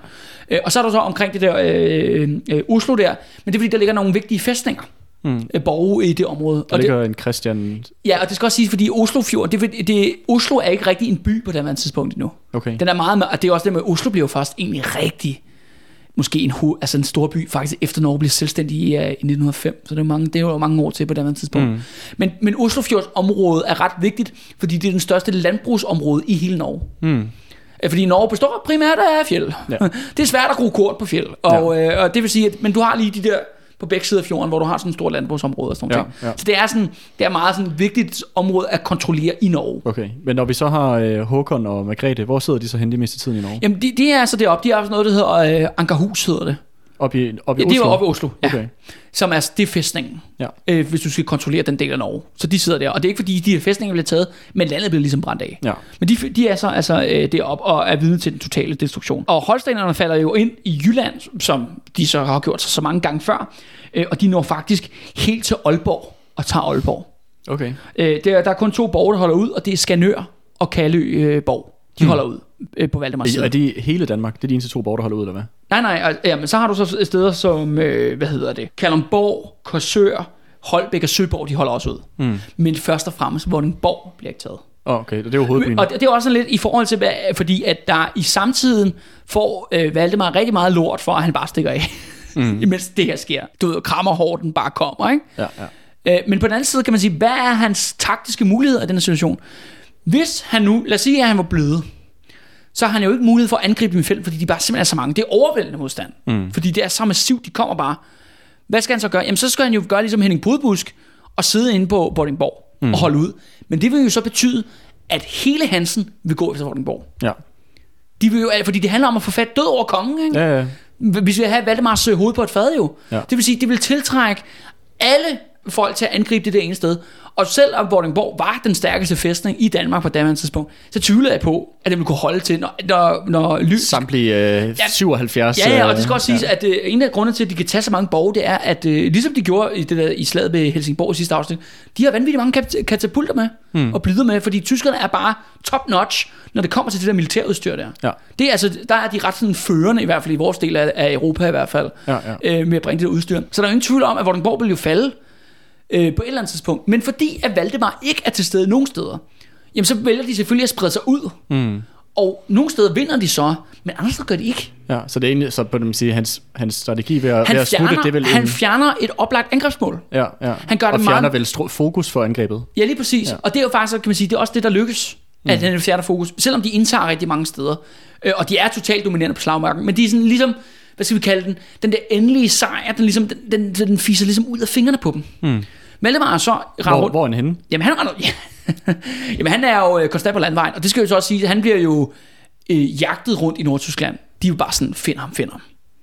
Øh, og så er der så omkring det der øh, øh, Oslo der, men det er fordi, der ligger nogle vigtige fæstninger. Mm. Øh, borge i det område. Der og ligger det, en Christian... ja, og det skal også siges, fordi Oslofjord, det, det, det, Oslo er ikke rigtig en by på daværende tidspunkt endnu. Okay. Den er meget, og det er også det med, at Oslo bliver jo først egentlig rigtig, måske en, altså en stor by, faktisk efter Norge blev selvstændig i, uh, i 1905, så det er, mange, det er jo mange år til på det tidspunkt. Mm. Men, men Oslofjords område er ret vigtigt, fordi det er den største landbrugsområde i hele Norge. Mm. Øh, Fordi Norge består primært af fjeld. Ja. Det er svært at gro kort på fjeld. Og, ja. øh, og det vil sige, at men du har lige de der på begge sider af fjorden, hvor du har sådan et stort landbrugsområde og sådan. Ja, ja. Så det er sådan, det er meget sådan et vigtigt område at kontrollere i Norge. Okay, men når vi så har øh, Håkon og Margrethe, hvor sidder de så hen de meste tiden i Norge? Jamen, de, de er så deroppe. De er også noget, der hedder øh, Ankerhus, hedder det. Op i, op i Ja, Oslo? det jo oppe i Oslo, ja. Okay. Som er, det er fæstningen, Ja. øh, hvis du skal kontrollere den del af Norge. Så de sidder der, og det er ikke fordi, de her fæstninger bliver taget, men landet bliver ligesom brændt af. Ja. Men de, de er så altså øh, deroppe og er vidne til den totale destruktion. Og holstenerne falder jo ind i Jylland, som de så har gjort sig så mange gange før, øh, og de når faktisk helt til Aalborg og tager Aalborg. Okay. Øh, der, der er kun to borge, der holder ud, og det er Skanør og Kalø øh, borg. De Hmm. holder ud øh, på Valdemars side. Er de hele Danmark? Det er de eneste to borger, der holder ud, eller hvad? Nej, nej, altså, ja, men så har du så steder som, øh, hvad hedder det, Kalundborg, Korsør, Holbæk og Søborg, de holder også ud. Mm. Men først og fremmest, Vordingborg bliver ikke taget. Okay, det er jo hovedbyen. Og det, er også sådan lidt i forhold til, fordi at der i samtiden får øh, Valdemar rigtig meget lort for, at han bare stikker af, mm. imens det her sker. Du ved, krammerhorden bare kommer, ikke? Ja, ja. Øh, men på den anden side kan man sige, hvad er hans taktiske muligheder i den situation? Hvis han nu, lad os sige, at han var bløde, så har han jo ikke mulighed for at angribe dem i felt, fordi de bare simpelthen er så mange. Det er overvældende modstand. Mm. Fordi det er så massivt, de kommer bare. Hvad skal han så gøre? Jamen, så skal han jo gøre ligesom Henning Brudbusk, og sidde inde på Vordingborg mm. og holde ud. Men det vil jo så betyde, at hele Hansen vil gå efter Vordingborg. Ja. De vil jo, fordi det handler om at få fat død over kongen, ikke? Ja, ja. Hvis vi vil have Valdemars øh, hoved på et fad jo. Ja. Det vil sige, det vil tiltrække alle folk til at angribe det der ene sted. Og selvom Vordingborg var den stærkeste fæstning i Danmark på daværende tidspunkt, så tvivler jeg på, at det ville kunne holde til, når, når, når lys... Samtlige øh, 77... Ja, ja, og det øh, skal også siges, ja. at øh, en af grundene til, at de kan tage så mange borge, det er, at øh, ligesom de gjorde i, det der, i slaget ved Helsingborg i sidste afsnit, de har vanvittigt mange kat- katapulter med hmm. og blider med, fordi tyskerne er bare top notch, når det kommer til det der militærudstyr der. Ja. Det er altså, der er de ret sådan førende, i hvert fald i vores del af, af Europa i hvert fald, Ja, ja. Øh, med at bringe det udstyr. Så der er ingen tvivl om, at Vordingborg vil jo falde øh, på et eller andet tidspunkt. Men fordi at Valdemar ikke er til stede nogen steder, jamen så vælger de selvfølgelig at sprede sig ud. Mm. Og nogle steder vinder de så, men andre steder gør de ikke. Ja, så det er egentlig, så på dem sige, hans, hans strategi ved at, Han ved at det vel han en, fjerner et oplagt angrebsmål. ja, ja. han gør og det fjerner meget- vel stro- fokus for angrebet. Ja, lige præcis. Ja. Og det er jo faktisk, kan man sige, det er også det, der lykkes. Mm. At han fjerner fokus. Selvom de indtager rigtig mange steder. Øh, og de er totalt dominerende på slagmarken. Men de er sådan ligesom, hvad skal vi kalde den, den der endelige sejr, den, ligesom, den, den, den fiser ligesom ud af fingrene på dem. Mm. Valdemar er så render Hvor, hvor er han henne? Jamen han, render, ja. Jamen han er jo øh, konstant på landvejen, og det skal jo så også sige, at han bliver jo øh, jagtet rundt i Nordtyskland. De er jo bare sådan, find ham, find ham.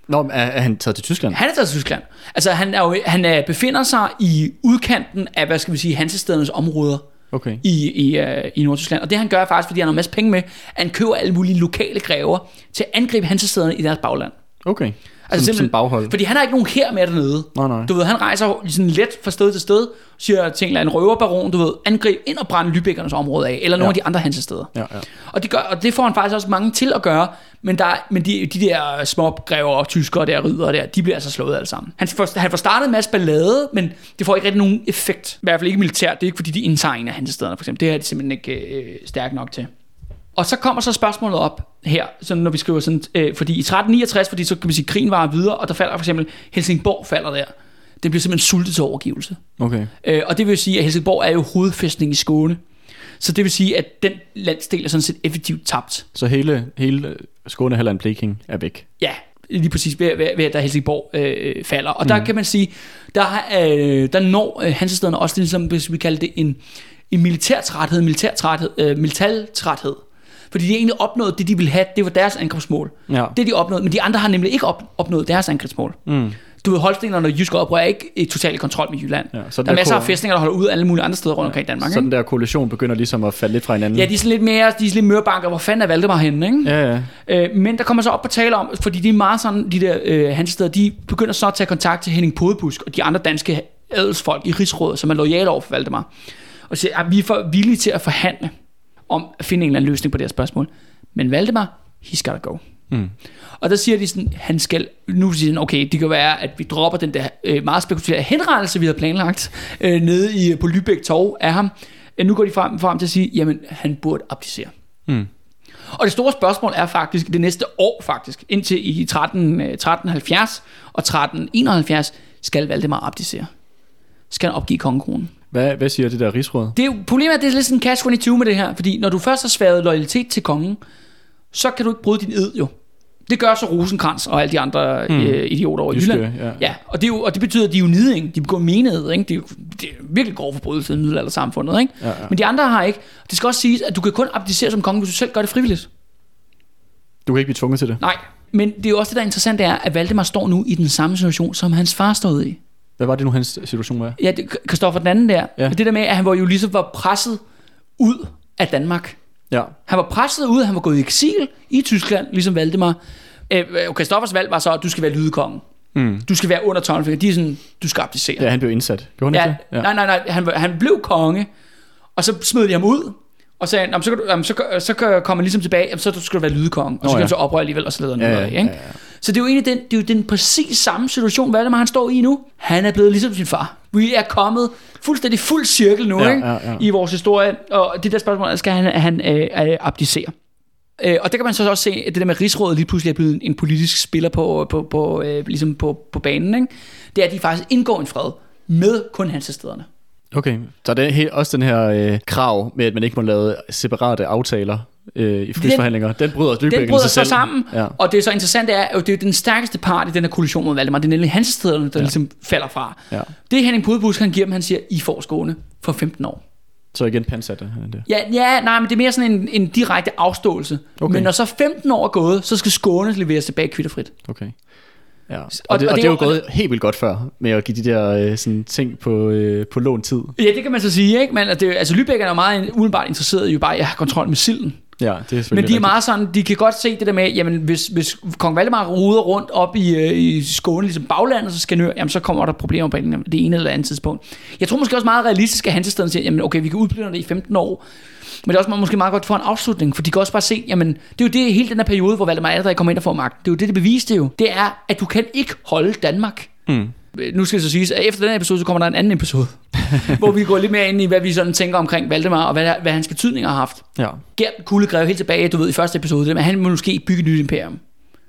Nå, er, er han taget til Tyskland? Han er taget til Tyskland. Altså han, er jo, han er, befinder sig i udkanten af, hvad skal vi sige, hansestedernes områder Okay. i, i, uh, i Nordtyskland. Og det han gør faktisk, fordi han har en masse penge med, at han køber alle mulige lokale grever til at angribe hansestederne i deres bagland. Okay. Altså som, som baghold. Fordi han har ikke nogen her med dernede. Nej, nej. Du ved, han rejser sådan let fra sted til sted, siger til en eller anden røverbaron, du ved, angreb ind og brænde Lübeckernes område af, eller nogle Ja. af de andre hansesteder. Ja, ja. Og det, gør, og det får han faktisk også mange til at gøre, men, der, men de, de der små grever og tyskere der, ridder der, de bliver altså slået alle sammen. Han får, han får startet en masse ballade, men det får ikke rigtig nogen effekt. I hvert fald ikke militært. Det er ikke fordi, de indtager en af hansestederne, for eksempel. Det er de simpelthen ikke øh, stærke nok til. Og så kommer så spørgsmålet op her, sådan når vi skriver sådan, øh, fordi i 1369, fordi så kan vi sige, krigen var videre, og der falder for eksempel Helsingborg falder der. Det bliver simpelthen sultet til overgivelse. Okay. Øh, og det vil sige, at Helsingborg er jo hovedfæstning i Skåne. Så det vil sige, at den landsdel er sådan set effektivt tabt. Så hele, hele Skåne, Halland, Bleking er væk. Ja, lige præcis ved, ved, ved at der Helsingborg øh, falder. Og der kan man sige, der, øh, der når øh, Hansestederne også ligesom, hvis vi kalder det en, en militærtræthed, militærtræthed, øh, militartræthed. Fordi de egentlig opnåede det, de ville have, det var deres angrebsmål. Ja. Det de opnåede, men de andre har nemlig ikke op, opnået deres angrebsmål. Mm. Du ved, Holstenerne og Jysk oprør er ikke i total kontrol med Jylland. Ja, så der er masser af fæstninger, der holder ud alle mulige andre steder rundt omkring i Danmark. Så den der koalition begynder ligesom at falde lidt fra hinanden. Ja, de er sådan lidt mere, de er lidt mørbanker, hvor fanden er Valdemar henne, ikke? ja, ja. Øh, men der kommer så op på tale om, fordi de er meget sådan, de der øh, hansesteder, de begynder så at tage kontakt til Henning Podebusk og de andre danske adelsfolk i rigsrådet, som er lojale over for Valdemar. og siger, at vi er for villige til at forhandle om at finde en eller anden løsning på det her spørgsmål. Men Valdemar, he's gotta go. Mm. Og der siger de sådan, han skal, nu siger de, okay, det kan være, at vi dropper den der øh, meget spekulære henrettelse, vi har planlagt øh, nede i, på Lübeck Torv af ham. Øh, nu går de frem, frem til at sige, jamen, han burde abdicere. Mm. Og det store spørgsmål er faktisk, det næste år faktisk, indtil i 13, 1370 øh, og 1371, skal Valdemar abdicere. Skal han opgive kongekronen. Hvad, hvad siger det der rigsråd? Det er jo, problemet er, at det er lidt sådan en catch-22 med det her, fordi når du først har sværet loyalitet til kongen, så kan du ikke bryde din ed jo. Det gør så Rosenkrantz og alle de andre mm. øh, idioter over i Jylland. Ja. ja og, det er jo, og det betyder, at de er jo niding. De begår menighed. Ikke? Det, er jo, det er virkelig grov forbrydelse i middelaldersamfundet. Ikke? Ja, ja. Men de andre har ikke. Det skal også siges, at du kan kun abdicere som konge, hvis du selv gør det frivilligt. Du kan ikke blive tvunget til det. Nej, men det er jo også det, der er interessant, er, at Valdemar står nu i den samme situation, som hans far stod i. Hvad var det nu, hans situation var? Ja, Kristoffer den anden der. Ja. Det der med, at han var jo ligesom var presset ud af Danmark. Ja. Han var presset ud, han var gået i eksil i Tyskland, ligesom Valdemar. Kristoffers øh, valg var så, at du skal være lydekongen. Mm. Du skal være under tommelfinger. De er sådan, du skal abdicere. Ja, han blev indsat. Gjorde han ja, ikke det? Ja. Nej, nej, nej. Han, han blev konge, og så smed de ham ud, og sagde, så, så, så, så kommer han ligesom tilbage, så skal du være lydkonge, og så oh, kan han så oprøre alligevel, og så leder ja, ja, ikke? Ja, ja. Så det er jo egentlig den, det er jo den præcis samme situation, hvad er det, han står i nu? Han er blevet ligesom sin far. Vi er kommet fuldstændig fuld cirkel nu, ja, ikke? Ja, ja. I vores historie, og det der spørgsmål, skal han, han øh, øh, abdicere? Øh, og det kan man så også se, at det der med rigsrådet lige pludselig er blevet en politisk spiller på, på, på, øh, ligesom på, på banen, ikke? det er, at de faktisk indgår en fred med kun hans stederne. Okay, så det er også den her øh, krav med, at man ikke må lave separate aftaler øh, i frihedsforhandlinger. Den, den bryder Lübeck Den bryder sig selv. sammen, ja. og det er så interessant, er, at det er den stærkeste part i den her koalition mod Valdemar. Det er nemlig hans stederne, der ja. ligesom falder fra. Ja. Det er Henning Pudebus, han giver dem, han siger, I får Skåne for 15 år. Så igen pansatte han det? Ja, ja, nej, men det er mere sådan en, en direkte afståelse. Okay. Men når så 15 år er gået, så skal Skåne leveres tilbage kvitterfrit. Okay. Ja. Og, og, det, og, og det er jo gået helt vildt godt før med at give de der øh, sådan, ting på, øh, på lån tid. Ja, det kan man så sige, ikke? Men det, altså Lübeck er jo meget umiddelbart interesseret i jo bare at have kontrol med silden. Ja, det er Men de er meget sådan, de kan godt se det der med, jamen hvis, hvis kong Valdemar ruder rundt op i, øh, i Skåne, ligesom baglandet, så skal nør, jamen så kommer der problemer på det ene eller andet tidspunkt. Jeg tror måske også meget realistisk, at han til stedet siger, jamen okay, vi kan udplinde det i 15 år, men det er også måske meget godt for en afslutning, for de kan også bare se, jamen, det er jo det hele den her periode, hvor Valdemar allerede kommer ind og får magt. Det er jo det, det beviste jo. Det er, at du kan ikke holde Danmark. Mm. Nu skal det så siges, at efter den her episode, så kommer der en anden episode, hvor vi går lidt mere ind i, hvad vi sådan tænker omkring Valdemar, og hvad, hvad hans betydning har haft. Ja. Gert Kuldegrev helt tilbage, du ved, i første episode, det, men han må måske bygge et nyt imperium.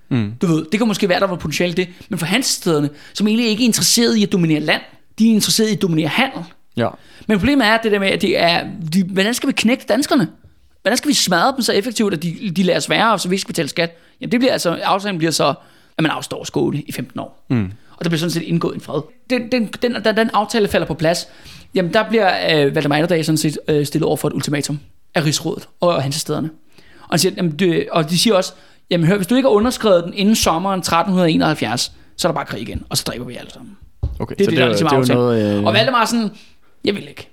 Mm. Du ved, det kan måske være, der var potentiale det, men for hans stederne, som egentlig ikke er interesseret i at dominere land, de er interesseret i at dominere handel. Ja. Men problemet er det der med, at det er, de, hvordan skal vi knække danskerne? Hvordan skal vi smadre dem så effektivt, at de, de lærer sværere, og så vi ikke skal betale skat? Jamen det bliver altså, aftalen bliver så, at man afstår skole i 15 år. Mm. Og der bliver sådan set indgået en fred. Den, den, den, den, den aftale falder på plads. Jamen der bliver øh, Valdemar Atterdag sådan set øh, stillet over for et ultimatum af Rigsrådet og hans stederne. Og, han siger, jamen, det, og de siger også, jamen hør, hvis du ikke har underskrevet den inden sommeren 1371, så er der bare krig igen, og så dræber vi alle sammen. Okay, det er så det, der, ligesom det, det, noget, øh... Og Valdemar sådan, jeg vil ikke.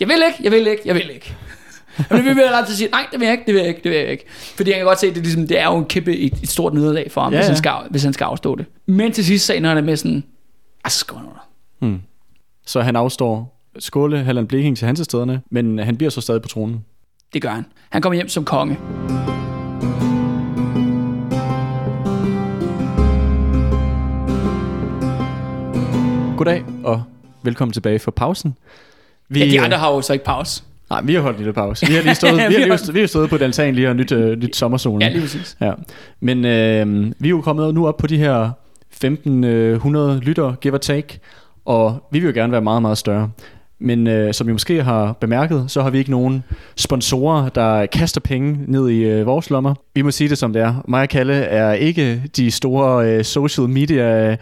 Jeg vil ikke, jeg vil ikke, jeg vil ikke. Men vi vil ret til at sige, nej, det vil jeg ikke, det vil jeg ikke, det vil jeg ikke. Fordi jeg kan godt se, at det, ligesom, det er jo en kæmpe, et, et stort nederlag for ham, ja, hvis, han skal, hvis han skal afstå det. Men til sidst, så ender han med sådan, altså skal han under. Hmm. Så han afstår Skåle, Halland Bleking til hans stederne, men han bliver så stadig på tronen. Det gør han. Han kommer hjem som konge. Goddag og velkommen tilbage for pausen. Vi, ja, de andre har jo så ikke pause. Nej, vi har holdt en lille pause. Vi har lige stået, vi har lige, vi har stået på den altan lige og nyt, uh, nyt sommersolen. Ja, lige præcis. Ja. Men øh, vi er jo kommet nu op på de her 1500 lytter, give or take, og vi vil jo gerne være meget, meget større. Men øh, som I måske har bemærket, så har vi ikke nogen sponsorer, der kaster penge ned i øh, vores lommer. Vi må sige det som det er. Mig og Kalle er ikke de store øh, social media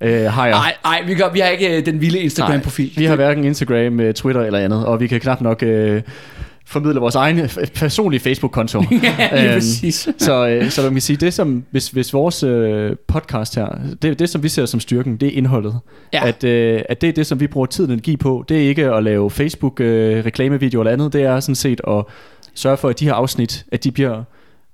øh, har jeg. Nej, nej, vi, vi har ikke øh, den vilde Instagram-profil. Vi har hverken Instagram, øh, Twitter eller andet, og vi kan knap nok... Øh, formidle vores egen personlige Facebook-konto. ja, øhm, præcis. så, øh, så man kan sige, det som, hvis, hvis vores øh, podcast her, det, det som vi ser som styrken, det er indholdet. Ja. At, øh, at det er det, som vi bruger tid og energi på. Det er ikke at lave Facebook-reklamevideo øh, eller andet. Det er sådan set at sørge for, at de her afsnit, at de bliver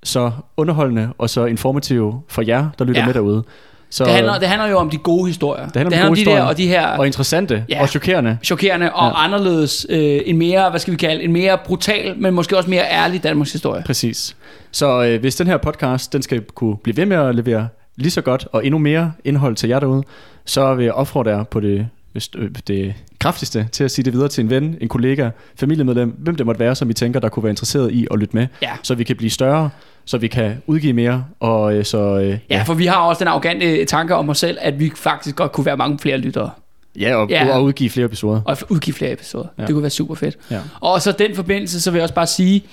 så underholdende og så informative for jer, der lytter ja. med derude. Så, det, handler, det handler jo om de gode historier. Det handler, det handler om, om de der og de her... Og interessante ja, og chokerende. Chokerende og ja. anderledes. Øh, en mere, hvad skal vi kalde, en mere brutal, men måske også mere ærlig Danmarks historie. Præcis. Så øh, hvis den her podcast, den skal kunne blive ved med at levere lige så godt og endnu mere indhold til jer derude, så vil jeg opfordre jer på det, øh, det kraftigste til at sige det videre til en ven, en kollega, familiemedlem, hvem det måtte være, som I tænker, der kunne være interesseret i at lytte med, ja. så vi kan blive større, så vi kan udgive mere. Og, øh, så, øh, ja. ja, for vi har også den arrogante tanke om os selv, at vi faktisk godt kunne være mange flere lyttere. Ja, og, ja. og udgive flere episoder. Og udgive flere episoder. Ja. Det kunne være super fedt. Ja. Og så den forbindelse, så vil jeg også bare sige,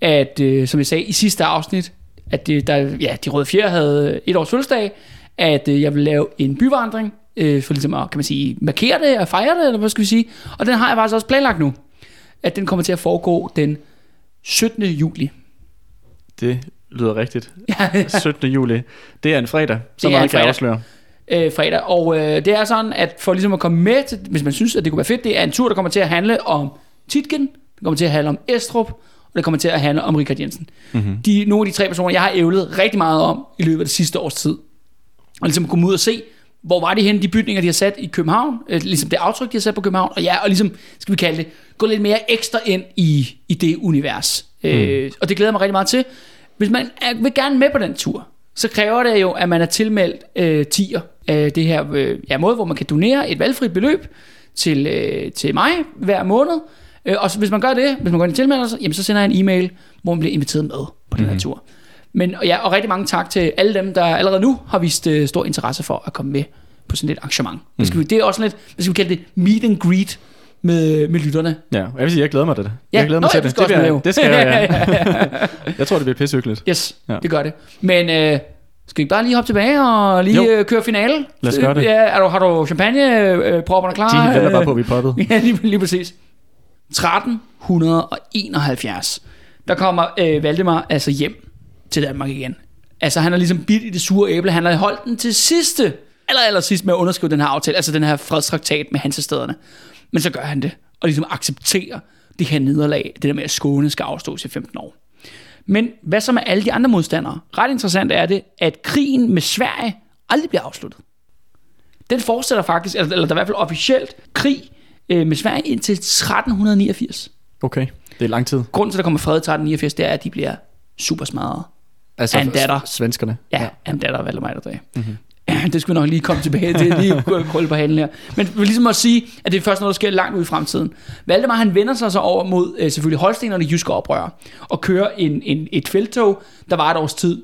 at øh, som jeg sagde i sidste afsnit, at det, der, ja, de røde fjer havde et års fødselsdag, at øh, jeg vil lave en byvandring, øh, for ligesom at, kan man sige, markere det og fejre det, eller hvad skal vi sige. Og den har jeg faktisk også planlagt nu, at den kommer til at foregå den 17. juli. Det lyder rigtigt. 17. juli. Det er en fredag, så meget kan jeg afsløre. Øh, fredag, og øh, det er sådan, at for ligesom at komme med, til, hvis man synes, at det kunne være fedt, det er en tur, der kommer til at handle om Titgen, det kommer til at handle om Estrup, og det kommer til at handle om Richard Jensen. Mm-hmm. De, nogle af de tre personer, jeg har ævlet rigtig meget om i løbet af det sidste års tid. Og ligesom komme ud og se, hvor var det henne, de bygninger, de har sat i København, øh, ligesom det aftryk, de har sat på København, og ja, og ligesom, skal vi kalde det, gå lidt mere ekstra ind i, i det univers. Mm. Øh, og det glæder mig rigtig meget til. Hvis man er, vil gerne med på den tur, så kræver det jo, at man er tilmeldt øh, tier af det her øh, ja, måde, hvor man kan donere et valgfrit beløb til, øh, til mig hver måned. Øh, og så, hvis man gør det, hvis man går ind og tilmelder sig, jamen, så sender jeg en e-mail, hvor man bliver inviteret med på den her mhm. tur. Men ja, og rigtig mange tak til alle dem, der allerede nu har vist øh, stor interesse for at komme med på sådan et arrangement. Mm. Skal vi, det er også lidt, hvad skal vi kalde det, meet and greet med, med lytterne. Ja, jeg vil sige, jeg glæder mig til det. Ja. Jeg glæder mig Nå, til det. Det, bliver, det skal jeg, ja. jeg tror, det bliver pissehyggeligt. Yes, ja. det gør det. Men øh, skal vi bare lige hoppe tilbage og lige jo. Øh, køre finale? Lad os gøre det. Ja, er du, har du champagne-propperne øh, klar? De venter bare på, at vi poppet. ja, lige, lige præcis. 1371, der kommer øh, Valdemar altså hjem til Danmark igen. Altså han har ligesom bidt i det sure æble, han har holdt den til sidste, eller aller sidst med at underskrive den her aftale, altså den her fredstraktat med hansestederne. Men så gør han det, og ligesom accepterer det her nederlag, det der med at Skåne skal afstås i 15 år. Men hvad så med alle de andre modstandere? Ret interessant er det, at krigen med Sverige aldrig bliver afsluttet. Den fortsætter faktisk, eller, eller der er i hvert fald officielt krig øh, med Sverige indtil 1389. Okay, det er lang tid. Grunden til, at der kommer fred i 1389, det er, at de bliver super smadret. Altså en datter. svenskerne? Ja, ja. en datter af Valdemar der mm-hmm. Det skulle vi nok lige komme tilbage til, lige krølle på halen her. Men vil ligesom at sige, at det er først noget, der sker langt ud i fremtiden. Valdemar han vender sig så over mod øh, selvfølgelig Holstenerne jyske oprør, og kører en, en, et feltog, der var et års tid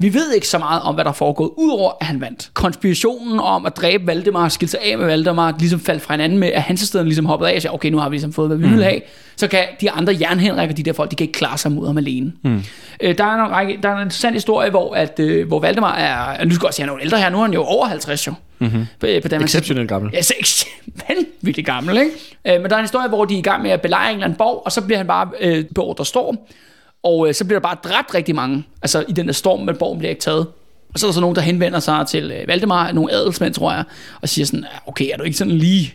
vi ved ikke så meget om, hvad der er foregået, udover at han vandt. Konspirationen om at dræbe Valdemar, skille sig af med Valdemar, ligesom faldt fra hinanden med, at Hansesteden ligesom hoppede af og sagde, okay, nu har vi ligesom fået, hvad vi mm. vil have. Så kan de andre jernhenrikker, de der folk, de kan ikke klare sig mod ham alene. Mm. Øh, der, er en række, der er en interessant historie, hvor, at, øh, hvor Valdemar er, nu skal jeg også sige, han er ældre her, nu er han jo over 50 jo. Mm-hmm. På, på Exceptionelt gammel. Ja, så vanvittigt gammel, ikke? Øh, men der er en historie, hvor de er i gang med at belejre en eller anden borg, og så bliver han bare øh, beordret storm. Og øh, så bliver der bare dræbt rigtig mange, altså i den der storm, men borgen bliver ikke taget. Og så er der så nogen, der henvender sig til øh, Valdemar, nogle adelsmænd, tror jeg, og siger sådan, okay, er du ikke sådan lige,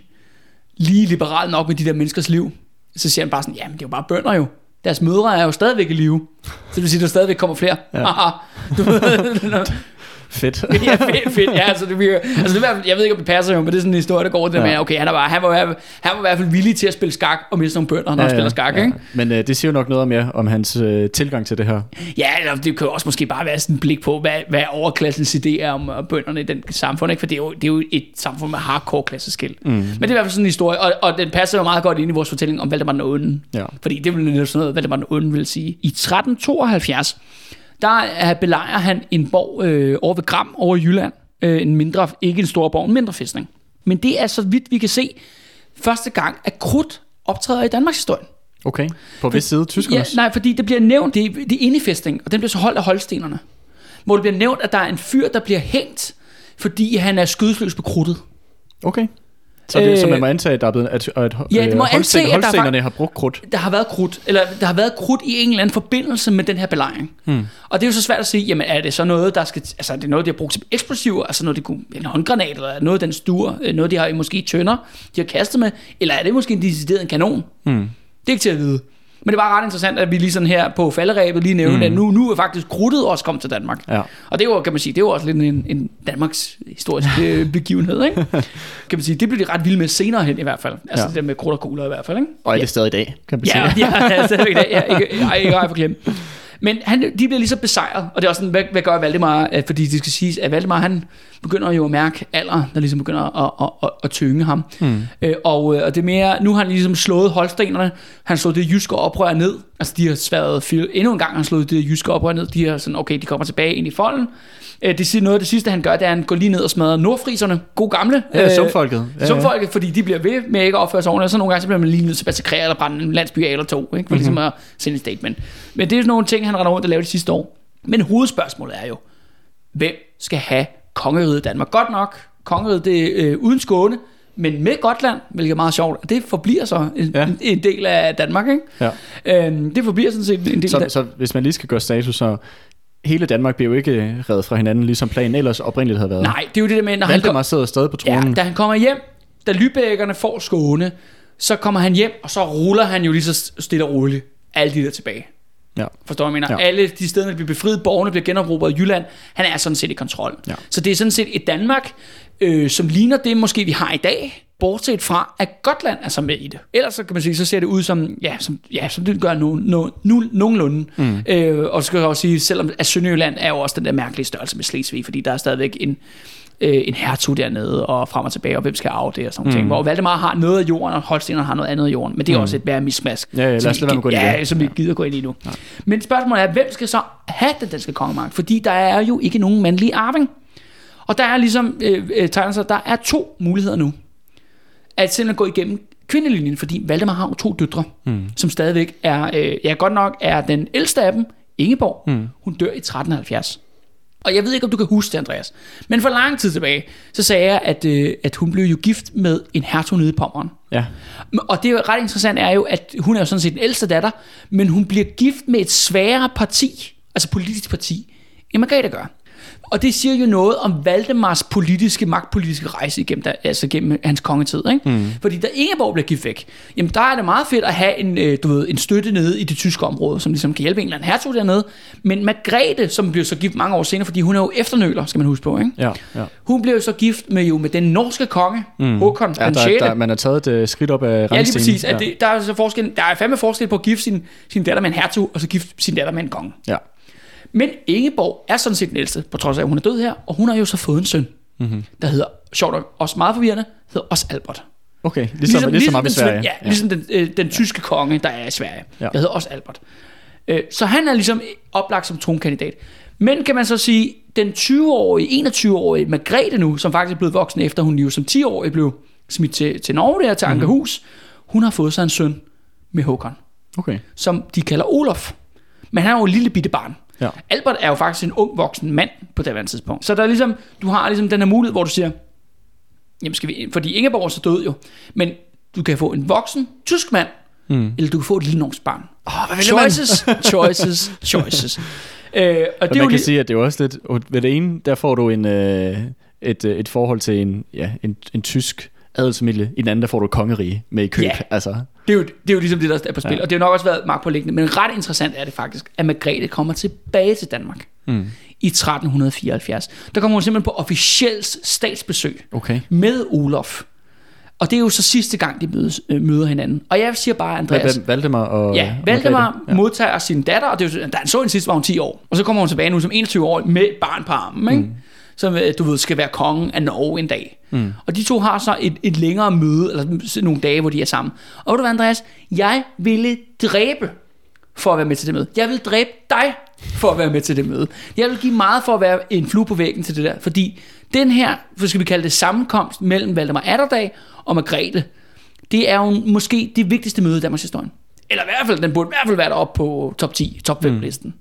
lige liberal nok med de der menneskers liv? Så siger han bare sådan, jamen det er jo bare bønder jo. Deres mødre er jo stadigvæk i live. Så det vil sige, at der stadigvæk kommer flere. Ja. du ved, Fedt. ja, fedt, fedt. Ja, altså, det virker, altså det, jeg ved ikke, om det passer jo, men det er sådan en historie, der går det ja. med, okay, han, er bare, han, var, han var i hvert fald villig til at spille skak, og miste nogle bønder, når ja, han spiller skak, ja. ikke? Men uh, det siger jo nok noget mere om hans uh, tilgang til det her. Ja, eller det kan jo også måske bare være sådan et blik på, hvad, hvad overklassens idé er om bønderne i den samfund, ikke? For det er, jo, det er jo et samfund med hardcore klasseskil. Mm. Men det er i hvert fald sådan en historie, og, og den passer jo meget godt ind i vores fortælling om Valdemar den Onde. Ja. Fordi det vil jo sådan noget, Valdemar den Onde vil sige. I 1372, der belejrer han en borg øh, over ved Gram over i Jylland. Øh, en mindre, ikke en stor borg, en mindre fæstning. Men det er så vidt vi kan se, første gang, at krudt optræder i Danmarks historie. Okay, på hvis side? Tyskerne ja, Nej, fordi det bliver nævnt, det, det er inde i fæstning, og den bliver så holdt af holstenerne. Hvor det bliver nævnt, at der er en fyr, der bliver hængt, fordi han er skudsløs på krudtet. Okay. Så, det, øh, så man må antage, at, der er blevet, at, at ja, det må øh, antage, at der har brugt krudt. Der har været krudt, eller der har været krudt i en eller anden forbindelse med den her belejring. Hmm. Og det er jo så svært at sige, jamen er det så noget, der skal, altså er det noget, de har brugt som eksplosiver, altså noget, de kunne, en håndgranat, eller noget, den stuer, øh, noget, de har måske tønder, de har kastet med, eller er det måske en decideret en kanon? Hmm. Det er ikke til at vide. Men det var ret interessant, at vi lige sådan her på falderæbet lige nævnte, mm. at nu, nu er faktisk gruttet også kommet til Danmark. Ja. Og det var, kan man sige, det var også lidt en, en Danmarks historisk øh, begivenhed, ikke? Kan man sige, det blev de ret vilde med senere hen i hvert fald. Altså Ja. det der med krudt og kugler i hvert fald, ikke? Og er det stadig i dag, kan man Ja, sige. ja, ja stadigvæk det. Ja, ikke, ikke, ikke ej for glemme. Men han, de bliver lige så besejret, og det er også sådan, hvad, hvad gør Valdemar? Fordi det skal siges, at Valdemar, han begynder jo at mærke alder, der ligesom begynder at, at, at, at tynge ham. Mm. Øh, og, øh, og det er mere, nu har han ligesom slået holstenerne, han slået det jyske oprør ned, altså de har sværet endnu en gang han slået det jyske oprør ned, de har sådan, okay, de kommer tilbage ind i folden. Øh, det siger noget af det sidste, han gør, det er, at han går lige ned og smadrer nordfriserne, god gamle. Ja, sumfolket. Ja. Sumfolket, fordi de bliver ved med ikke at opføre sig ordentligt, og så nogle gange så bliver man lige nødt til at massakrere eller brænde en landsby af eller to, ikke? for Mhm. ligesom at sende et statement. Men det er sådan nogle ting, han render rundt og laver de sidste år. Men hovedspørgsmålet er jo, hvem skal have kongeriget Danmark? Godt nok, kongeriget det er øh, uden Skåne, men med Gotland, hvilket er meget sjovt, det forbliver så en, Ja. ja. en, del af Danmark, ikke? Ja. Øhm, det forbliver sådan set en del Så, af så hvis man lige skal gøre status, så hele Danmark bliver jo ikke reddet fra hinanden, ligesom planen ellers oprindeligt havde været. Nej, det er jo det der med, når han, Valdemar sidder stadig på Ja, tronen. da han kommer hjem, da Lübeckerne får Skåne, så kommer han hjem, og så ruller han jo lige så stille og roligt alle de der tilbage. Ja. Forstår jeg mener? Ja. Alle de steder, der bliver befriet, borgerne bliver generobret i Jylland, han er sådan set i kontrol. Ja. Så det er sådan set et Danmark, øh, som ligner det, måske vi har i dag, bortset fra, at Gotland er så med i det. Ellers så kan man sige, så ser det ud som, ja, som, ja, som det gør no, no, no, nogenlunde. Mm. Øh, og så skal jeg også sige, selvom at Sønderjylland er jo også den der mærkelige størrelse med Slesvig, fordi der er stadigvæk en, øh, en hertug dernede, og frem og tilbage, og hvem skal arve det, og sådan mm. ting. Hvor Valdemar har noget af jorden, og Holsteiner har noget andet af jorden. Men det er mm. også et værre mismask. Ja, ja, lad os vi lade være med at gå ind i ja, det. som vi gider gå ind i nu. Men spørgsmålet er, hvem skal så have den danske kongemagt? Fordi der er jo ikke nogen mandlige arving. Og der er ligesom, øh, øh, tegner sig, der er to muligheder nu. At simpelthen gå igennem kvindelinjen, fordi Valdemar har jo to døtre, mm. som stadigvæk er, øh, ja godt nok er den ældste af dem, Ingeborg, mm. hun dør i 1370. Og jeg ved ikke, om du kan huske det, Andreas. Men for lang tid tilbage, så sagde jeg, at, øh, at hun blev jo gift med en hertug nede i Pommern. Ja. Og det er jo ret interessant er jo, at hun er jo sådan set den ældste datter, men hun bliver gift med et sværere parti, altså politisk parti, end Margrethe gør. Og det siger jo noget om Valdemars politiske, magtpolitiske rejse igennem, der, altså gennem hans kongetid. Ikke? Mm. Fordi da Ingeborg bliver gift væk, jamen der er det meget fedt at have en, øh, du ved, en støtte nede i det tyske område, som ligesom kan hjælpe en eller anden hertug dernede. Men Margrethe, som bliver så gift mange år senere, fordi hun er jo efternøler, skal man huske på. Ikke? Ja, ja. Hun blev så gift med jo med den norske konge, mm. Håkon ja der, 6. der, man har taget et uh, skridt op af Ja, lige præcis. At det, der, er så forskel, der er fandme forskel på at gifte sin, sin datter med en hertug, og så gifte sin datter med en konge. Ja. Men Ingeborg er sådan set den ældste, på trods af, at hun er død her, og hun har jo så fået en søn, mm-hmm. der hedder, sjovt nok, også meget forvirrende, hedder også Albert. Okay, ligesom, ligesom, ligesom op i den, Sverige. Ja, ja. ligesom den, øh, den tyske konge, der er i Sverige. Ja. Der hedder også Albert. Øh, så han er ligesom oplagt som tronkandidat. Men kan man så sige, den 20-årige, 21-årige Margrethe nu, som faktisk er blevet voksen efter, hun jo som 10-årig blev smidt til, til Norge der, til Mhm. Ankerhus, hun har fået sig en søn med Håkon Okay. som de kalder Olof. Men han er jo en lille bitte barn. Ja. Albert er jo faktisk en ung voksen mand på det tidspunkt. Så der er ligesom, du har ligesom den her mulighed, hvor du siger, jamen skal vi, fordi Ingeborg er så død jo, men du kan få en voksen tysk mand, mm. eller du kan få et lille norsk barn. Oh, hvad? Choices, choices, choices. Øh, og Og det er man jo kan lige, sige, at det er også lidt... Ved det ene, der får du en, øh, et, øh, et forhold til en, ja, en, en tysk adelsfamilie. I den anden, der får du et kongerige med i køb. Ja. Altså, det, er jo, det er jo ligesom det, der er på spil, Ja. og det har nok også været magtpålæggende, men ret interessant er det faktisk, at Margrethe kommer tilbage til Danmark mm. i 1374. Der kommer hun simpelthen på officielt statsbesøg. okay. med Olof. Og det er jo så sidste gang, de mødes, øh, møder hinanden. Og jeg siger bare, Andreas... Hvem- Valdemar og... Ja, Valdemar ja. modtager sin datter, og det er jo, da han så hende sidst, var hun 10 år. Og så kommer hun tilbage nu som 21 år med et barn på armen, ikke? Mm. Som øh, du ved, skal være kongen af Norge en dag. Mm. Og de to har så et, et længere møde, eller nogle dage, hvor de er sammen. Og ved du hvad, Andreas? Jeg ville dræbe for at være med til det møde. Jeg vil dræbe dig for at være med til det møde. Jeg vil give meget for at være en flue på væggen til det der, fordi den her, hvad skal vi kalde det, sammenkomst mellem Valdemar Atterdag og Margrethe, det er jo måske det vigtigste møde i Danmarks historie. Eller i hvert fald, den burde i hvert fald være deroppe på top 10, top 5 mm. listen.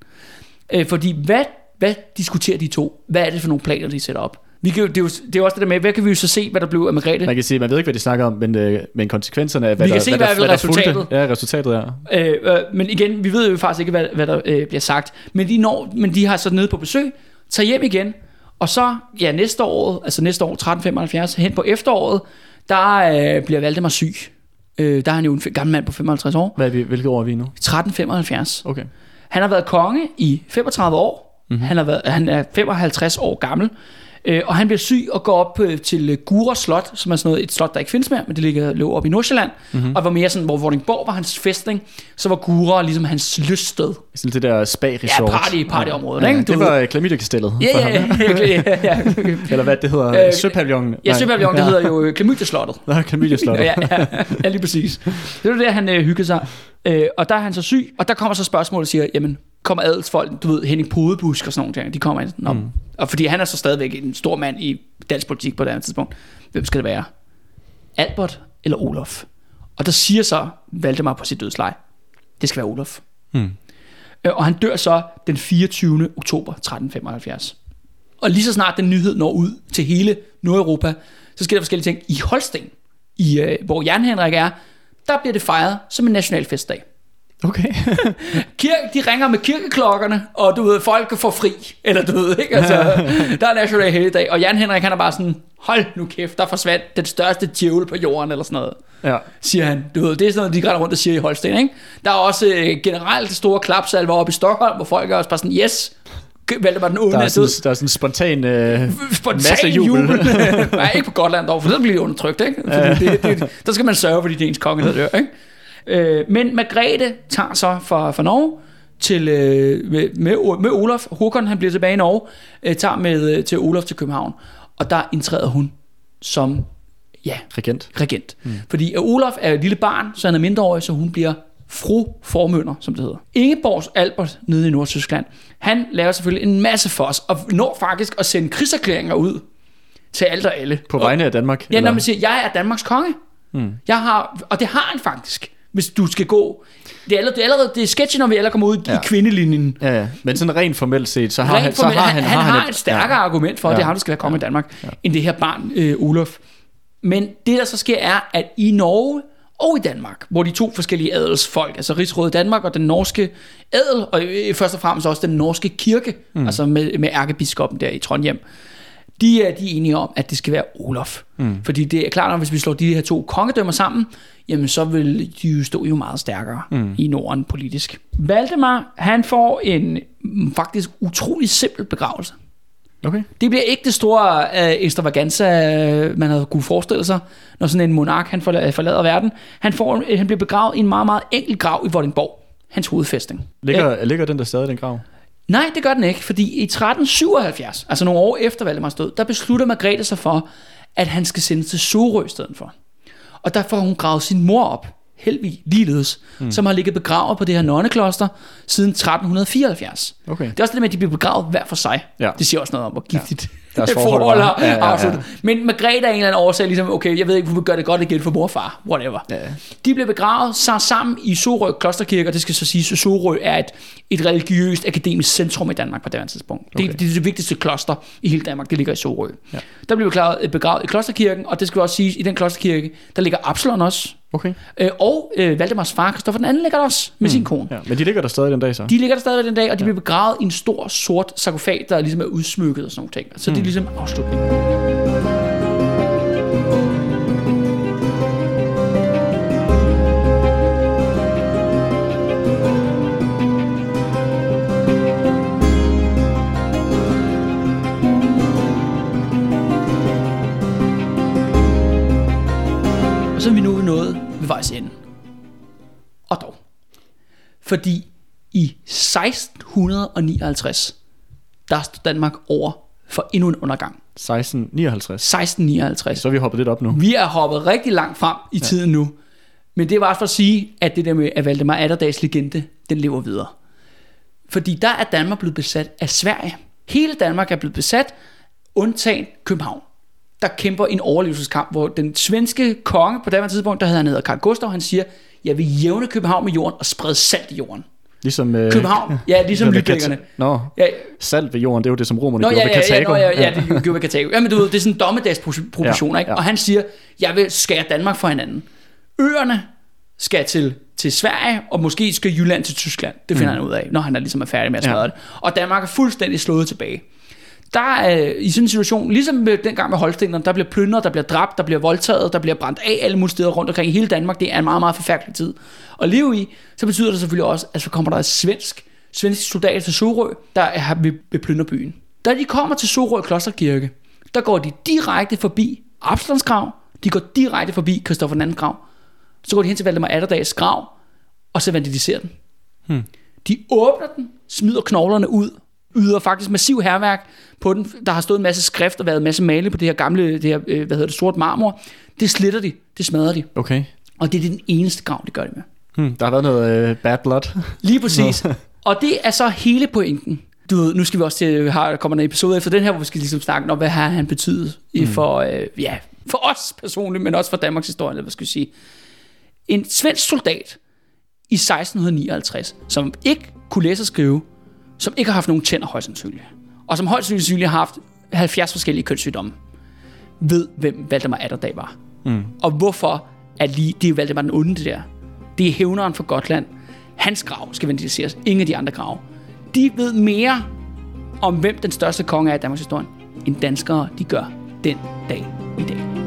Øh, fordi hvad, hvad diskuterer de to? Hvad er det for nogle planer, de sætter op? Vi kan, jo- det, er jo, det er jo også det der med, hvad kan vi jo så se, hvad der blev af Margrethe? Man kan sige, man ved ikke, hvad de snakker om, men, øh, men konsekvenserne af, hvad Vi kan der, se, hvad, der, er hvad der fulgte- resultatet. Ja, resultatet er. Øh, øh, men igen, vi ved jo faktisk ikke, hvad, hvad der øh, bliver sagt. Men de, når, men de har så nede på besøg, tager hjem igen, og så, ja, næste år, altså næste år, 1375, hen på efteråret, der øh, bliver Valdemar syg. Øh, der er han jo en gammel mand på 55 år. Hvad er vi, hvilket år er vi nu? 1375. Okay. Han har været konge i 35 år. Mm-hmm. Han, har været, han er 55 år gammel. Øh, og han bliver syg og går op øh, til øh, Gura Slot, som er sådan noget, et slot, der ikke findes mere, men det ligger lå op i Nordsjælland. Mm-hmm. Og var mere sådan, hvor Vordingborg var hans festning, så var Gura ligesom hans lyststed. Sådan det der spa-resort. Ja, party, partyområdet, ja. ikke? Du det var klamydia-kastellet. Ja, ja, ja, ja, ja. Eller hvad det hedder, øh, Søpavillonen. Ja, Søpavillonen, det hedder jo Klamydia-slottet. Nå, Klamydia-slottet. ja, ja, ja, lige præcis. Det var det, han øh, hyggede sig. Øh, og der er han så syg, og der kommer så spørgsmålet og siger, jamen, kommer adelsfolk, du ved, Henning Podebusk og sådan nogle ting, de kommer ind. Mm. Og fordi han er så stadigvæk en stor mand i dansk politik på det andet tidspunkt. Hvem skal det være? Albert eller Olof? Og der siger så Valdemar på sit dødsleje, det skal være Olof. Mm. Og han dør så den 24. oktober 1375. Og lige så snart den nyhed når ud til hele Nordeuropa, så sker der forskellige ting. I Holsten, i, øh, hvor Jan Henrik er, der bliver det fejret som en national festdag. Okay. Kirke, de ringer med kirkeklokkerne, og du ved, folk får fri. Eller du ved, ikke? Altså, der er national helligdag. Og Jan Henrik, han er bare sådan, hold nu kæft, der forsvandt den største djævel på jorden, eller sådan noget. Ja. Siger han. Du ved, det er sådan noget, de græder rundt og siger i Holsten, ikke? Der er også øh, generelt store klapsalver oppe i Stockholm, hvor folk er også bare sådan, yes, Valdemar den onde der er, sådan, der er sådan en spontan, øh, spontan masse jubel. jubel. Nej, ikke på Gotland dog, for så bliver det undertrykt, ikke? Ja. Det, det, der skal man sørge for, at det er ens konge, der dør, ikke? Øh, men Margrethe tager så fra, fra Norge til, øh, med, med, med Olof. Håkon han bliver tilbage i Norge, øh, tager med øh, til Olof til København. Og der indtræder hun som ja, regent. regent. Mm. Fordi Olof er et lille barn, så han er mindreårig, så hun bliver fru formønder, som det hedder. Ingeborgs Albert nede i Nordtyskland, han laver selvfølgelig en masse for os, og når faktisk at sende krigserklæringer ud til alt og alle. På vegne af Danmark? Ja, når man siger, jeg er Danmarks konge. Mm. Jeg har, og det har han faktisk hvis du skal gå. Det er allerede, det er, allerede, det er sketchy, når vi alle kommer ud ja. i kvindelinjen. Ja, ja, men sådan rent formelt set, så har, rent han, formelt, så har han, han, han, har et, et stærkere ja. argument for, at ja. det er ham, der skal være konge ja. i Danmark, ja. end det her barn, øh, Olof. Men det, der så sker, er, at i Norge og i Danmark, hvor de to forskellige adelsfolk, altså Rigsrådet Danmark og den norske adel, og øh, først og fremmest også den norske kirke, mm. altså med, med ærkebiskoppen der i Trondheim, de er, de er enige om, at det skal være Olof. Mm. Fordi det er klart, at hvis vi slår de her to kongedømmer sammen, jamen så vil de jo stå jo meget stærkere mm. i Norden politisk. Valdemar, han får en mm, faktisk utrolig simpel begravelse. Okay. Det bliver ikke det store uh, extravaganza, man havde kunne forestille sig, når sådan en monark han forlader verden. Han, får, han bliver begravet i en meget, meget enkel grav i Vordingborg. Hans hovedfæstning. Ligger, Æ, ligger den der stadig, den grav? Nej, det gør den ikke, fordi i 1377, altså nogle år efter Valdemars død, der beslutter Margrethe sig for, at han skal sendes til Sorø i stedet for. Og der får hun gravet sin mor op, Helvig ligeledes, mm. som har ligget begravet på det her nonnekloster siden 1374. Okay. Det er også det med, at de bliver begravet hver for sig. Ja. Det siger også noget om, hvor giftigt ja deres forhold, forhold har ja, ja, ja. Men Margrethe er en eller anden årsag, ligesom, okay, jeg ved ikke, vi gør det godt igen for mor og far, whatever. Ja. De blev begravet sammen i Sorø Klosterkirke, og det skal så sige, at Sorø er et, et religiøst akademisk centrum i Danmark på det tidspunkt. Okay. Det, det er det vigtigste kloster i hele Danmark, det ligger i Sorø. Ja. Der blev begravet, begravet i Klosterkirken, og det skal også sige, i den klosterkirke, der ligger Absalon også, Okay. Øh, og øh, Valdemars far, Kristoffer den anden, ligger der også med mm. sin kone. Ja, men de ligger der stadig den dag så? De ligger der stadig den dag, og de ja. bliver begravet i en stor sort sarkofag, der ligesom er udsmykket og sådan nogle ting. Så mm. det er ligesom afslutningen. Fordi i 1659, der stod Danmark over for endnu en undergang. 1659. 1659. Så er vi hoppet lidt op nu. Vi er hoppet rigtig langt frem i ja. tiden nu. Men det var også for at sige, at det der med, at Valdemar Atterdags legende, den lever videre. Fordi der er Danmark blevet besat af Sverige. Hele Danmark er blevet besat, undtagen København. Der kæmper en overlevelseskamp, hvor den svenske konge på det tidspunkt, der hedder han hedder Karl Gustav, han siger, jeg vil jævne København med jorden og sprede salt i jorden. Ligesom, øh, København, ja, ligesom lydbækkerne. Nå, ja. salt ved jorden, det er jo det, som romerne gjorde ja, ved Karthago. Ja, ja, ja, ja, det gjorde ved Karthago. Ja, men du ved, det er sådan dommedagsproportioner, ja, ikke? Ja. Og han siger, jeg vil skære Danmark fra hinanden. Øerne skal til, til Sverige, og måske skal Jylland til Tyskland. Det finder mm. han ud af, når han er ligesom er færdig med at smadre ja. det. Og Danmark er fuldstændig slået tilbage. Der er i sådan en situation, ligesom med dengang med Holstenerne, der bliver plyndret, der bliver dræbt, der bliver voldtaget, der bliver brændt af alle mulige steder rundt omkring i hele Danmark. Det er en meget, meget forfærdelig tid at leve i. Så betyder det selvfølgelig også, at så kommer der et svensk, svensk soldat til Sorø, der er ved, ved plyndre byen. Da de kommer til Sorø Klosterkirke, der går de direkte forbi Absalons grav, de går direkte forbi Kristoffer den grav, så går de hen til Valdemar Atterdags grav, og så vandaliserer den. Hmm. De åbner den, smider knoglerne ud, yder faktisk massiv herværk på den. Der har stået en masse skrift og været en masse male på det her gamle, det her, øh, hvad hedder det, sort marmor. Det slitter de, det smadrer de. Okay. Og det er den eneste grav, de gør det med. Hmm, der har været noget uh, bad blood. Lige præcis. og det er så hele pointen. Du ved, nu skal vi også til, har, kommer en episode efter den her, hvor vi skal ligesom snakke om, hvad har han betydet hmm. for, øh, ja, for os personligt, men også for Danmarks historie, eller hvad skal vi sige. En svensk soldat i 1659, som ikke kunne læse og skrive, som ikke har haft nogen tænder højst sandsynligt, og som højst sandsynligt har haft 70 forskellige kønssygdomme, ved, hvem Valdemar Atterdag var. Mm. Og hvorfor er lige, det er Valdemar den onde det der. Det er hævneren for Gotland. Hans grav skal vandaliseres. Ingen af de andre grav. De ved mere om, hvem den største konge er i Danmarks historie, end danskere de gør den dag i dag.